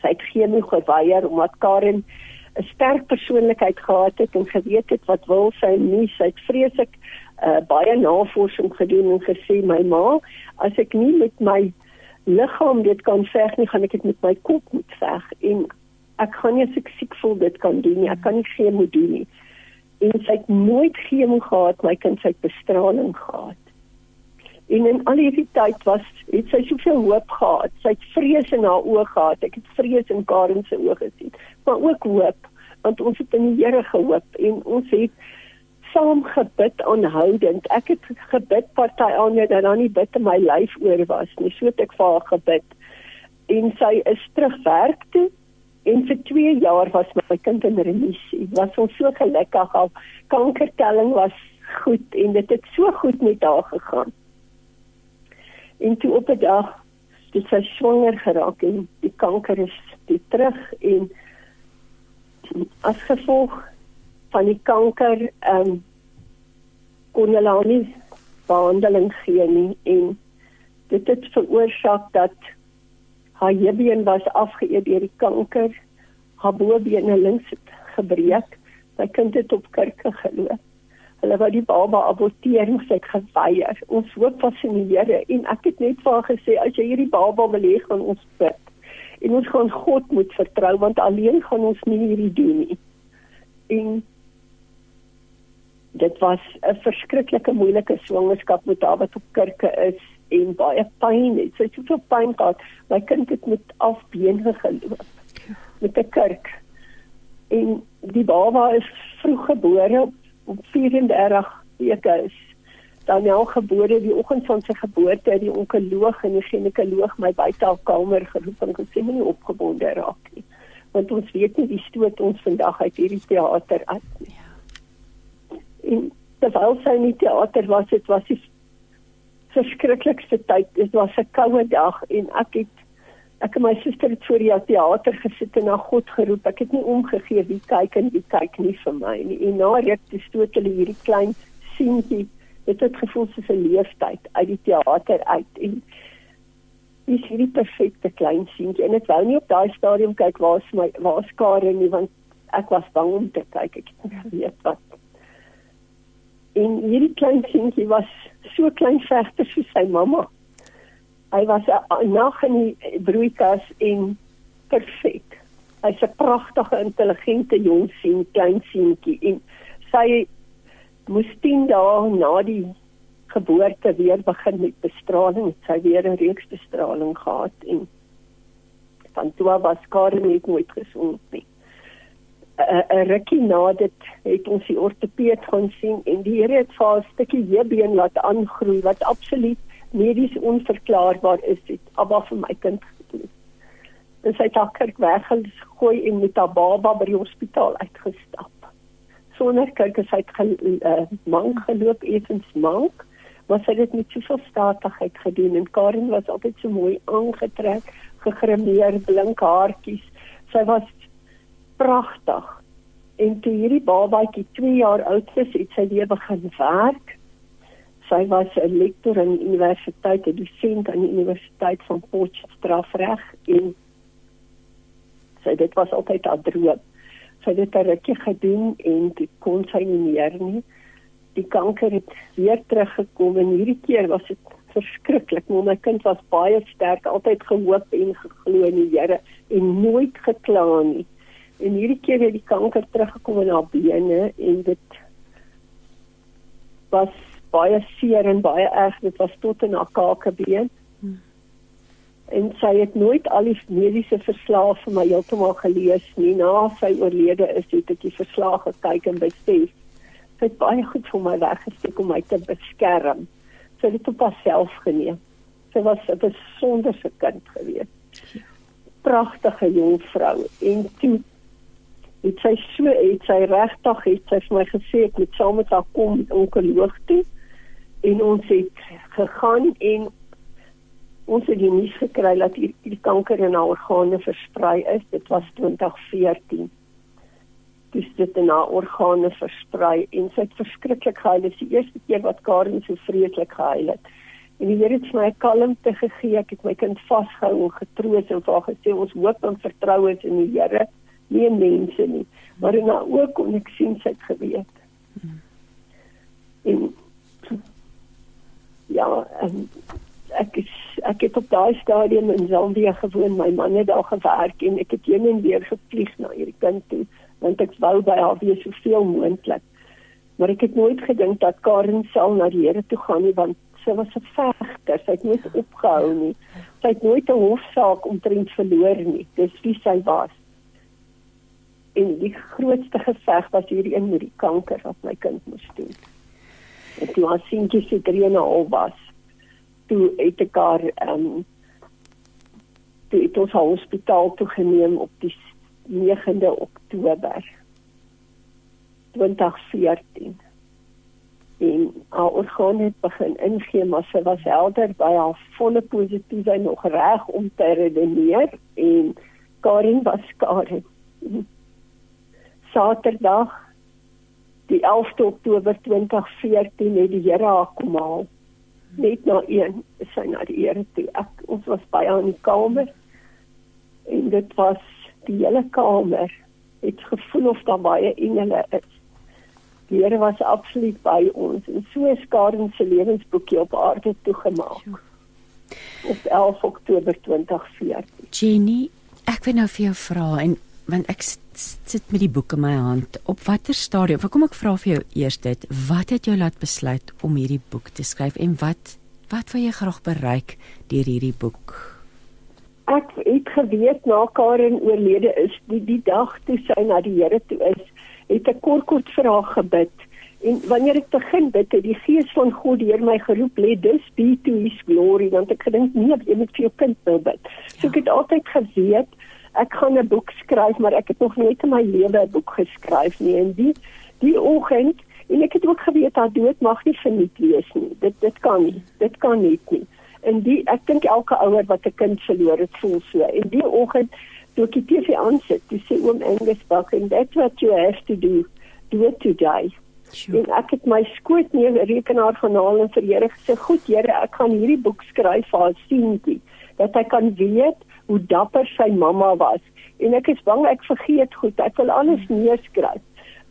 Sy het geen geweier omdat Karen 'n sterk persoonlikheid gehad het en geweet het wat wil sy nie. Sy het vreeslik uh, baie navorsing gedoen en gesê my ma, as ek nie met my liggaam dit kan veg nie, gaan ek dit met my kop moet veg en ek kan nie as ek siek voel dit kan doen nie. Ek kan nie moet doen nie. En sy het nooit chemo gehad my kind sy bestraling gehad. En in al hierdie tyd was het sy soveel hoop gehad. Sy het vrees in haar oë gehad. Ek het vrees in Karen se oë gesien maar ook hoop want ons het in die Here gehoop en ons het saam gebid aanhoudend ek het gebid party aan dat dan nie bid in my lyf oor was nie so het ek vir haar gebid en sy is terug werk toe En vir 2 jaar was my kind in remissie. Was ons so gelukkig al kankertelling was goed en dit het so goed met haar gegaan. En toe op 'n dag het sy swanger geraak en die kanker is weer terug en as gevolg van die kanker ehm um, kon hulle nie behandeling gee nie en dit het veroorsaak dat haar hebbeen was afgeëet deur die kanker. Haar bobene links het gebreek. Sy kind het op kerke geloop. Hulle wou die baba aborteer en sy het geweier. Ons hoop was in die Here en ek het net vir haar gesê as jy hierdie baba wil hê gaan ons bid. En ons gaan God moet vertrou want alleen gaan ons nie hierdie doen nie. En dit was 'n verskriklike moeilike swangerskap met haar wat op kerke is en baie pyn het. Sy het soveel pyn gehad. My kind het met afbeen geloop met 'n kurk. En die baba is vroeg gebore op, op 34 weke is. Dan nou gebore die oggend van sy geboorte het die onkoloog en die ginekoloog my buite al kamer geroep en gesê moenie opgebonde raak nie. want ons weet nie wie stoot ons vandag uit hierdie teater uit nie. Ja. En terwyl sy in die teater was, dit was die verskriklikste tyd. Dit was 'n koue dag en ek het ek en my suster het voor die teater gesit en na God geroep. Ek het nie omgegee wie kyk en wie kyk nie vir my nie. En na ruk toe stoot hulle hierdie klein seentjie dit het gevoel soos 'n leeftyd uit die teater uit en is hierdie perfekte klein seentjie en ek wou nie op daai stadium kyk waar is my waar is Karen nie want ek was bang om te kyk ek weet wat en hierdie klein seentjie was so klein vegter soos sy mamma hy was 'n nag in die broeikas en perfek hy's 'n pragtige intelligente jong seun klein seentjie en sy moes 10 dae na die geboorte weer begin met bestraling. Sy weer 'n reeks bestraling gehad en van toe was Karen net nooit gesond nie. 'n rukkie na dit het ons die ortopeed gaan sien en die Here het vir haar 'n stukkie heubeen laat aangroei wat absoluut medies onverklaarbaar is dit. Maar vir my kind gedoen. Dis hy het haar kerk weggegooi en met haar baba by die hospitaal uitgestap sonder as hy het ge, uh, mank geloop effens mank maar sy het dit met soveel statigheid gedoen en Karen was altyd so mooi aangetrek gegrimeer blink haartjies sy was pragtig en toe hierdie babatjie 2 jaar oud was het sy weer begin werk sy was 'n lektor aan die universiteit 'n dosent aan die universiteit van Potchefstroom en sy dit was altyd haar droom sy het 'n rukkie gedoen en dit kon sy nie meer nie. Die kanker het weer teruggekom en hierdie keer was dit verskriklik. Maar my kind was baie sterk, altyd gehoop en geglo in die Here en nooit gekla nie. En hierdie keer het die kanker teruggekom in haar bene en dit was baie seer en baie erg. Dit was tot in haar kakebeen en sy het nooit al die mediese verslae vir my heeltemal gelees nie. Na sy oorlede is het ek die verslae gekyk en besef sy het baie goed vir my weggesteek om my te beskerm. Sy het dit op haarself geneem. Sy was 'n besonderse kind gewees pragtige jong vrou en toe het sy so het sy regtig het sy vir my gesê ek moet saam met haar kom onkoloog toe en ons het gegaan en ons het die nuus gekry dat die, die kanker in haar organe versprei is. Dit was 2014. Dis dit in haar organe versprei en sy het verskriklik gehuil. Dit is die eerste keer wat Karen so vreeslik gehuil het. En die Here het my kalmte gegee. Ek het my kind vasgehou en getroos en vir haar gesê ons hoop en vertrou is in die Here, nie mense nie. Maar in haar oë kon ek sien sy het geweet. En ja, en ek is ek het op daai stadium in Zambia gewoon. My man het daar gewerk en ek het heen en weer gevlieg na hierdie kind toe want ek wou by haar wees soveel moontlik. Maar ek het nooit gedink dat Karen sal na die Here toe gaan nie want sy was 'n vegter. Sy het nooit opgehou nie. Sy het nooit 'n hofsaak omtrent verloor nie. Dis wie sy was. En die grootste geveg was hierdie een met die kanker wat my kind moes doen. En toe haar seentjie se 3 en 'n half was, toe het ek haar ehm um, toe het ons haar hospitaal toe geneem op die 9de Oktober 2014 en haar orgaan het begin ingee maar sy was helder by haar volle positief en nog reg om te redeneer. En Karin was Karin Saterdag die 11de Oktober 2014 het die Here haar kom haal net na een is sy na die Here toe. Ek ons was by haar in die kamer en dit was die hele kamer het gevoel of daar baie engele is. Die Here was absoluut by ons en so is Karen se lewensboekie op aarde toegemaak. Op 11 Oktober 2014. Jenny, ek wil nou vir jou vra en want ek sit met die boek in my hand. Op watter stadium? Kom ek vra vir jou eers dit, wat het jou laat besluit om hierdie boek te skryf en wat wat wil jy graag bereik deur hierdie boek? Ek het geweet na Karen oorlede is, die die dag toe sy na die Here toe is, het ek kort kort vir haar gebid. En wanneer ek begin bid, het die Gees van God deur my geroep, "Let this be to his glory," want ek gedink nee, jy moet vir jou kind nou bid. So ek het altyd geweet ek gaan 'n boek skryf, maar ek het nog nooit in my lewe 'n boek geskryf nie. En die die oggend en ek het ook geweet dat dood mag nie verniet wees nie. Dit dit kan nie. Dit kan nie nie. En die ek dink elke ouer wat 'n kind verloor het, voel so. En die oggend toe ek die TV aansit, dis sê oom Angus Buck and that's what you have to do. Do it today. Sure. En ek het my skoot neer rekenaar gaan haal en vir Here gesê, "Goed Here, ek gaan hierdie boek skryf vir haar seentjie dat hy kan weet hoe dapper sy mamma was." En ek is bang ek vergeet goed. Ek wil alles neerskryf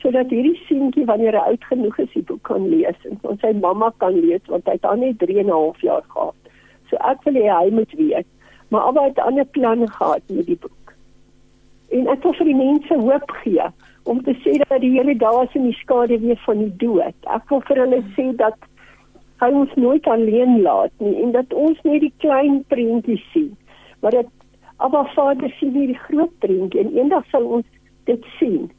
sodat hierdie seentjie wanneer hy oud genoeg is, die boek kan lees en ons sy mamma kan lees want hy het al net 3 en 'n half jaar gehad. So ek wil hê hy moet weet. Maar albei het ander planne gehad met die boek. En ek wil vir die mense hoop gee om te sê dat die hele daar is in die skade weer van die dood. Ek wil vir hulle sê dat hy ons nooit alleen laat nie en dat ons net die klein prentjies sien. Maar dat Abba Vader sien hierdie groot prentjie en eendag sal ons dit sien.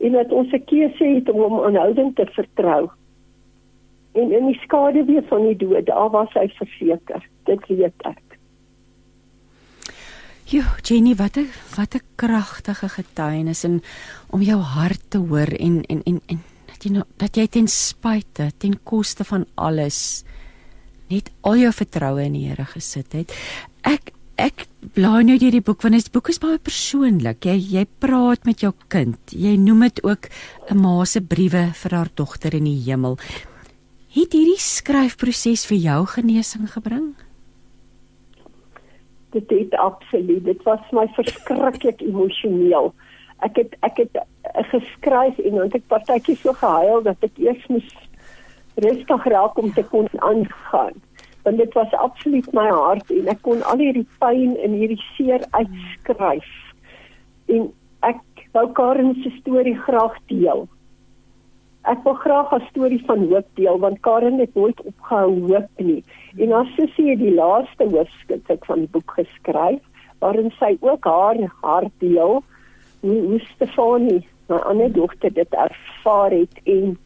En dat ons 'n keuse het om hom aanhoudend te vertrou. En in die skade weer van die dood, daar was hy verseker. Dit weet ek. Jo, Jenny, wat 'n wat 'n kragtige getuienis en om jou hart te hoor en en en en dat jy nou dat jy ten spyte ten koste van alles net al jou vertroue in die Here gesit het. Ek ek blaai nou deur die boek want die boek is baie persoonlik. Jy jy praat met jou kind. Jy noem dit ook 'n ma se briewe vir haar dogter in die hemel. Het hierdie skryfproses vir jou genesing gebring? dit het absoluut dit was my verskriklik emosioneel ek het ek het uh, geskryf en dan het ek partytjie so gehuil dat ek eers moes rustig raak om te kon aangaan want dit was absoluut my hart en ek kon al hierdie pyn en hierdie seer uitskryf. En ek wou Karen se storie graag deel. Ek wil graag 'n storie van hoop deel want Karen het nooit opgehou hoop nie. En as sy sê die laaste hoofstuk van die boek geskryf waarin sy ook haar hart deel. Hoe, hoe Stefanie, my ander dogter dit ervaar het en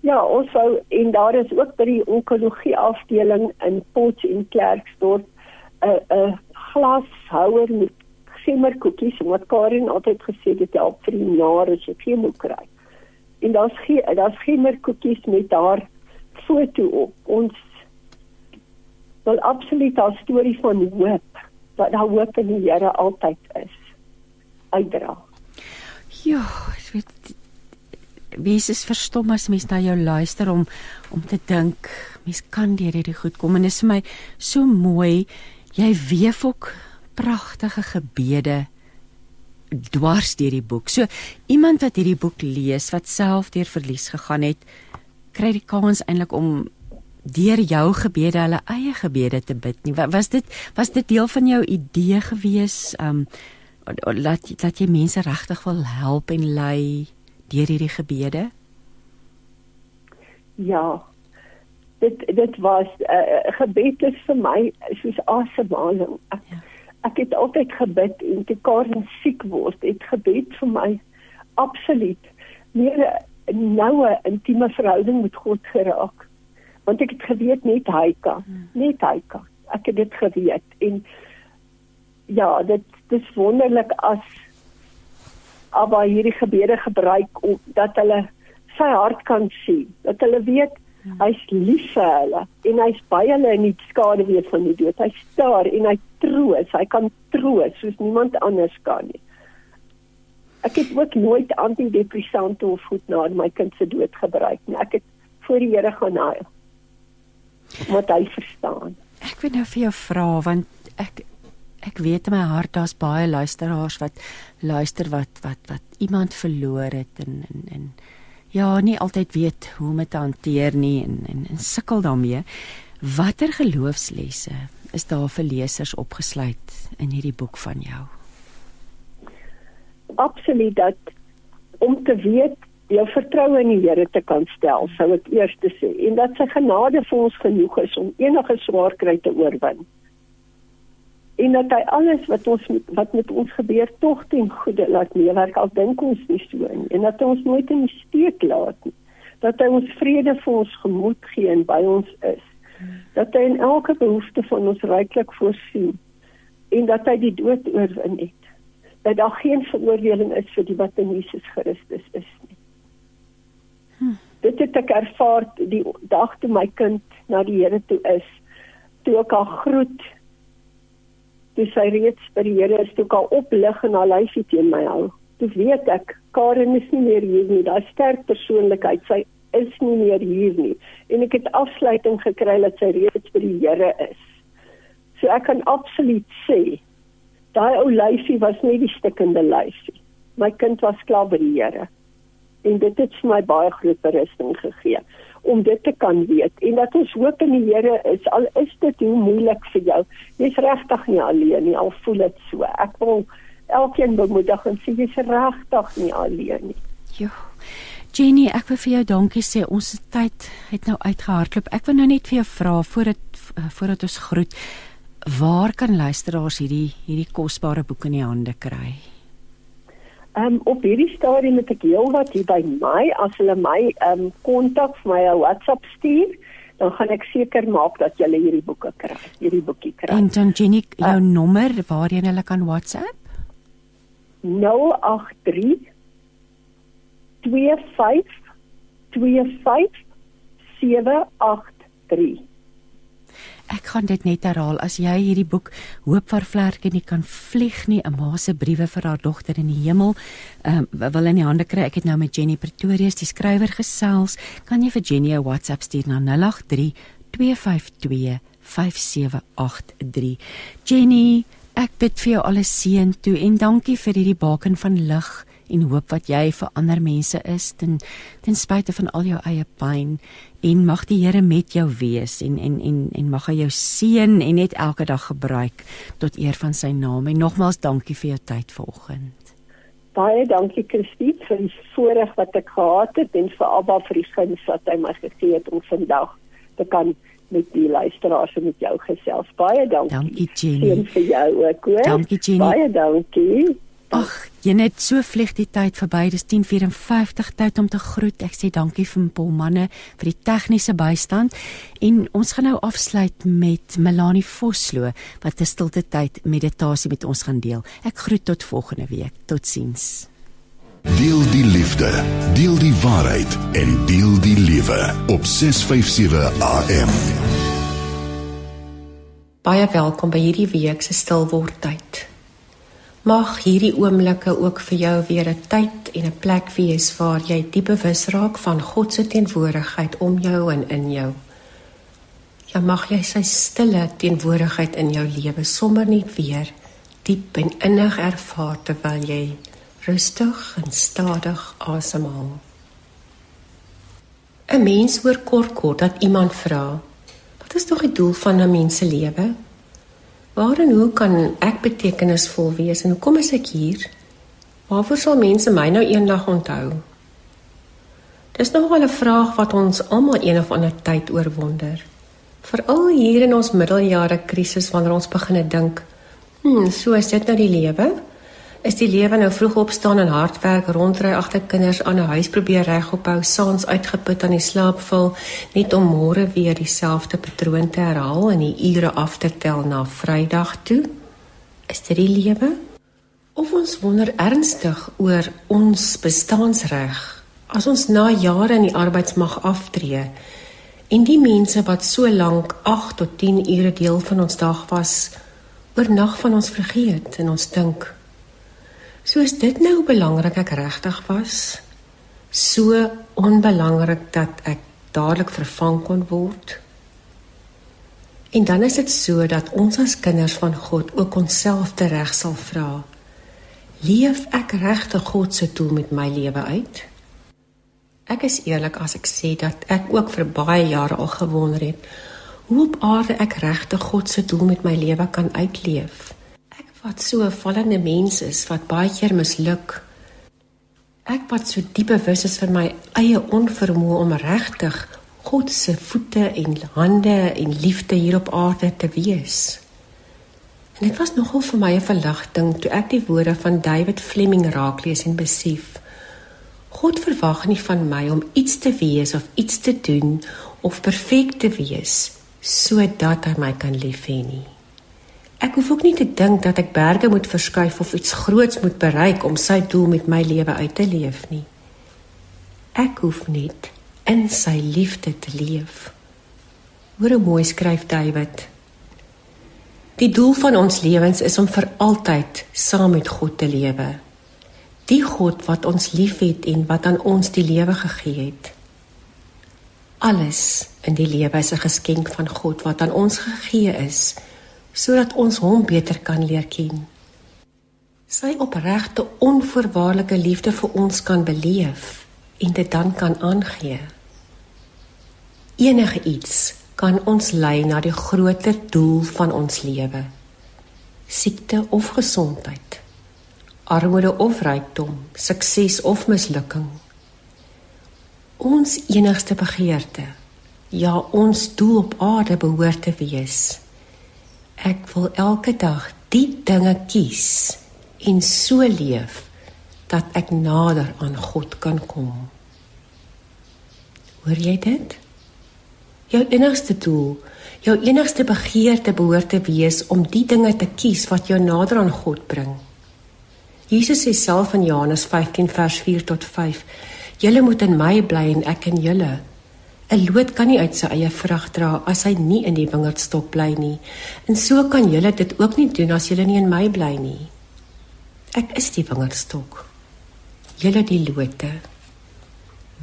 ja, ons wou en daar is ook by die onkologie afdeling in Potch en Klerksdorp 'n 'n glashouer met simmerkoekies wat Karen altyd gesê het help vir die jare as jy chemo kry en daar's geen daar's geen meer koekies met haar foto op. Ons wil absoluut haar storie van hoop wat daar hoop in die Here altyd is uitdra. Ja, ek weet Wees is verstom as mens na jou luister om om te dink mens kan deur hierdie goed kom en dit is vir my so mooi jy weef ook pragtige gebede dwars deur die boek. So iemand wat hierdie boek lees wat self deur verlies gegaan het, kry die kans eintlik om deur jou gebede hulle eie gebede te bid nie. Was dit was dit deel van jou idee gewees um laat laat jy mense regtig wil help en lei deur hierdie gebede? Ja. Dit dit was 'n uh, eh, eh, gebed is vir my soos asemhaling. Ek, ja ek het altyd gebid en te Karen siek word, het gebed vir my absoluut meer 'n noue intieme verhouding met God geraak. Want ek het geweet net hy kan, net hy kan. Ek het dit geweet en ja, dit dis wonderlik as aber hierdie gebede gebruik om dat hulle sy hart kan sien, dat hulle weet Hy's lief vir hulle en hy's by hulle in die skade weer van die dood. Hy staar en hy troos. Hy kan troos soos niemand anders kan nie. Ek het ook nooit antidepressante of goed na my kind se dood gebruik nie. Ek het voor die Here gaan huil. Wat hy verstaan. Ek wil nou vir jou vra want ek ek weet in my hart daar's baie luisteraars wat luister wat wat wat iemand verloor het en en en ja, nie altyd weet hoe om dit te hanteer nie en en, en sukkel daarmee. Watter geloofslesse is daar vir lesers opgesluit in hierdie boek van jou? Absoluut dat om te weet jou vertroue in die Here te kan stel, sou ek eers sê en dat sy genade vir ons genoeg is om enige swaar kry te oorwin en dat hy alles wat ons wat met ons gebeur tog ten goeie laat meewerk al dink ons nie so nie en dat ons nooit in die steek laat nie dat hy ons vrede vir ons gemoed gee en by ons is dat hy in elke behoefte van ons ryklik voorsien en dat hy die dood oorwin het dat daar geen veroordeling is vir die wat in Jesus Christus is nie. Hm. Dit het ek ervaar die dag toe my kind na die Here toe is. Toe ek haar groet. Toe sy reeds by die Here is, toe haar oplig en haar lyfie teen my hou. Toe weet ek Karen is nie meer hier nie. Daai sterk persoonlikheid, sy is nie meer hier nie. En ek het afsluiting gekry dat sy reeds by die Here is. So ek kan absoluut sê daai ou lyfie was nie die stikkende lyfie. My kind was klaar by die Here. En dit het vir my baie groot berusting gegee om dit te kan weet en dat ons hoop in die Here is al is dit hoe moeilik vir jou. Jy's regtig nie alleen nie, al voel dit so. Ek wil elkeen bemoedig en sê jy's regtig nie alleen nie. Jo. Jenny, ek wil vir jou dankie sê. Ons tyd het nou uitgehardloop. Ek wil nou net vir jou vra voordat voordat ons groet waar kan luisteraars hierdie hierdie kosbare boek in die hande kry? Ehm um, op hierdie stadium het ek heelwat hier by my as hulle my ehm um, kontak vir my WhatsApp stuur, dan gaan ek seker maak dat jy hierdie boeke kry, hierdie boekie kry. En dan Jenny, jou uh, nommer waarheen hulle kan WhatsApp? 083 25 25 783 Ek gaan dit net herhaal as jy hierdie boek Hoop vir vlerke nie kan vlieg nie 'n ma se briewe vir haar dogter in die hemel um, wil in die hande kry. Ek het nou met Jenny Pretorius die skrywer gesels. Kan jy vir Jenny 'n WhatsApp stuur na 083 252 5783. Jenny, ek bid vir jou alles seën toe en dankie vir hierdie baken van lig en hoop wat jy vir ander mense is ten ten spyte van al jou eie pyn en mag die Here met jou wees en en en en mag hy jou seën en net elke dag gebruik tot eer van sy naam en nogmaals dankie vir jou tyd vanoggend. Baie dankie Christine vir die voorreg wat ek gehad het en vir Abba vir die guns wat hy my gegee het om vandag te kan met die luisteraars en met jou gesels. Baie dankie. Dankie Jenny. Seën vir jou ook, hoor. Dankie Jenny. Baie dankie. Ag, jy net so vlieg die tyd verby. Dis 10:54 tyd om te groet. Ek sê dankie vir Paul manne vir die tegniese bystand en ons gaan nou afsluit met Melanie Vosloo wat 'n stilte tyd meditasie met ons gaan deel. Ek groet tot volgende week. Totsiens. Deel die liefde, deel die waarheid en deel die lewe op 657 AM. Baie welkom by hierdie week se stilword tyd. Mag hierdie oomblikke ook vir jou weer 'n tyd en 'n plek wees waar jy diep bewus raak van God se teenwoordigheid om jou en in jou. Ja mag jy sy stille teenwoordigheid in jou lewe sommer net weer diep en innig ervaar terwyl jy rustig en stadig asemhaal. 'n Mens hoor kort kort dat iemand vra: "Wat is tog die doel van 'n mens se lewe?" Waar en hoe kan ek betekenisvol wees en hoekom is ek hier? Waarvoor sal mense my nou eendag onthou? Dis nog wel 'n vraag wat ons almal een of ander tyd oorwonder. Veral hier in ons middeljare krisis wanneer ons begine dink, "Hm, so is dit nou die lewe?" Is die lewe nou vroeg opstaan en hard werk, rondry agter kinders aan 'n huis probeer regophou, saans uitgeput aan die slaap val, net om môre weer dieselfde patroon te herhaal en die ure af te tel na Vrydag toe? Is dit die lewe? Of ons wonder ernstig oor ons bestaansreg as ons na jare in die arbeidsmag aftree en die mense wat so lank 8 tot 10 ure deel van ons dag was, oornag van ons vergeet en ons dink So is dit nou belangrik ek regtig was so onbelangrik dat ek dadelik vervang kon word. En dan is dit so dat ons as kinders van God ook onsself tereg sal vra. Leef ek regtig God se doel met my lewe uit? Ek is eerlik as ek sê dat ek ook vir baie jare al gewonder het hoe op aarde ek regtig God se doel met my lewe kan uitleef wat so 'n vallende mens is wat baie keer misluk. Ek wat so diep bewus is van my eie onvermoë om regtig God se voete en hande en liefde hier op aarde te wees. En dit was nogal vir my 'n verligting toe ek die woorde van David Fleming raak lees en besef. God verwag nie van my om iets te wees of iets te doen of perfek te wees sodat hy my kan lief hê nie. Ek hoef ook nie te dink dat ek berge moet verskuif of iets groots moet bereik om sy doel met my lewe uit te leef nie. Ek hoef net in sy liefde te leef. Hoe mooi skryf David. Die doel van ons lewens is om vir altyd saam met God te lewe. Die God wat ons liefhet en wat aan ons die lewe gegee het. Alles in die lewe is 'n geskenk van God wat aan ons gegee is sodat ons hom beter kan leer ken. Sy opregte onvoorwaardelike liefde vir ons kan beleef en dit dan kan aangee. Enige iets kan ons lei na die groter doel van ons lewe. Siekte of gesondheid, armoede of rykdom, sukses of mislukking. Ons enigste begeerte, ja ons doel op aarde behoort te wees. Ek wil elke dag die dinge kies en so leef dat ek nader aan God kan kom. Hoor jy dit? Jou enigste doel, jou enigste begeerte behoort te wees om die dinge te kies wat jou nader aan God bring. Jesus sê self in Johannes 15 vers 4 tot 5: "Julle moet in my bly en ek in julle." 'n Loot kan nie uit sy eie vrug dra as hy nie in die wingerdstok bly nie. En so kan julle dit ook nie doen as julle nie in my bly nie. Ek is die wingerdstok. Julle die lote.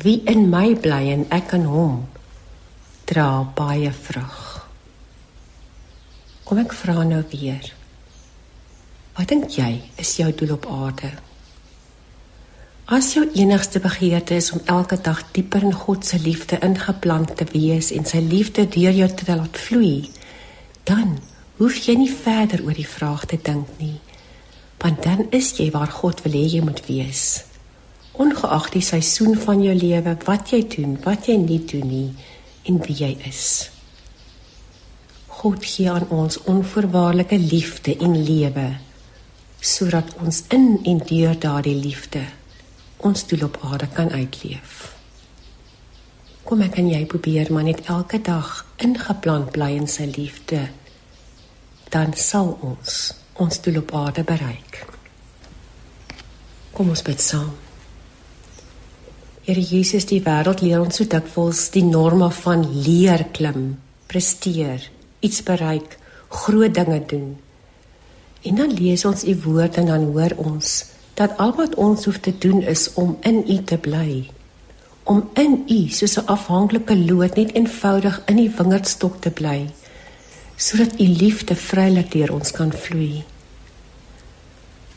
Wie in my bly en ek in hom, dra baie vrug. Kom ek vra nou weer. Wat dink jy is jou doel op aarde? As jou enigste begeerte is om elke dag dieper in God se liefde ingeplant te wees en sy liefde deur jou te laat vloei, dan hoef jy nie verder oor die vraag te dink nie. Want dan is jy waar God wil hê jy moet wees. Ongeag die seisoen van jou lewe, wat jy doen, wat jy nie doen nie, en wie jy is. God gee aan ons onvoorwaardelike liefde en lewe sodat ons in en deur daardie liefde ons doel op aarde kan uitleef. Kom ek en jy probeer maar net elke dag ingeplant bly in sy liefde dan sal ons ons doel op aarde bereik. Kom ons bid saam. Here Jesus, die wêreld leer ons so dikwels die norme van leer klim, presteer, iets bereik, groot dinge doen. En dan lees ons u woord en dan hoor ons dat al wat ons hoef te doen is om in u te bly. Om in u soos 'n afhanklike loot net eenvoudig in die wingerdstok te bly sodat u liefde vrylik deur ons kan vloei.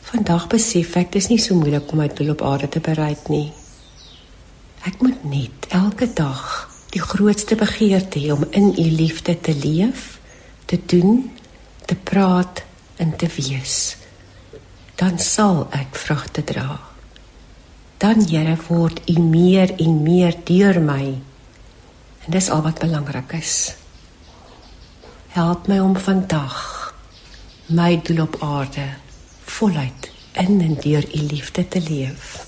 Vandag besef ek dis nie so moeilik om my doel op aarde te bereik nie. Ek moet net elke dag die grootste begeerte hê om in u liefde te leef, te doen, te praat en te wees. Dan sal ek vrugte dra. Dan Here word u meer en meer deur my. En dis al wat belangrik is. Help my om vandag my doel op aarde voluit in en deur u liefde te leef.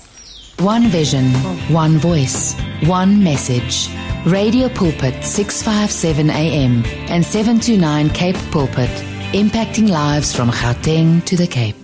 One vision, one voice, one message. Radio Pulpit 657 AM and 729 Cape Pulpit, impacting lives from Gauteng to the Cape.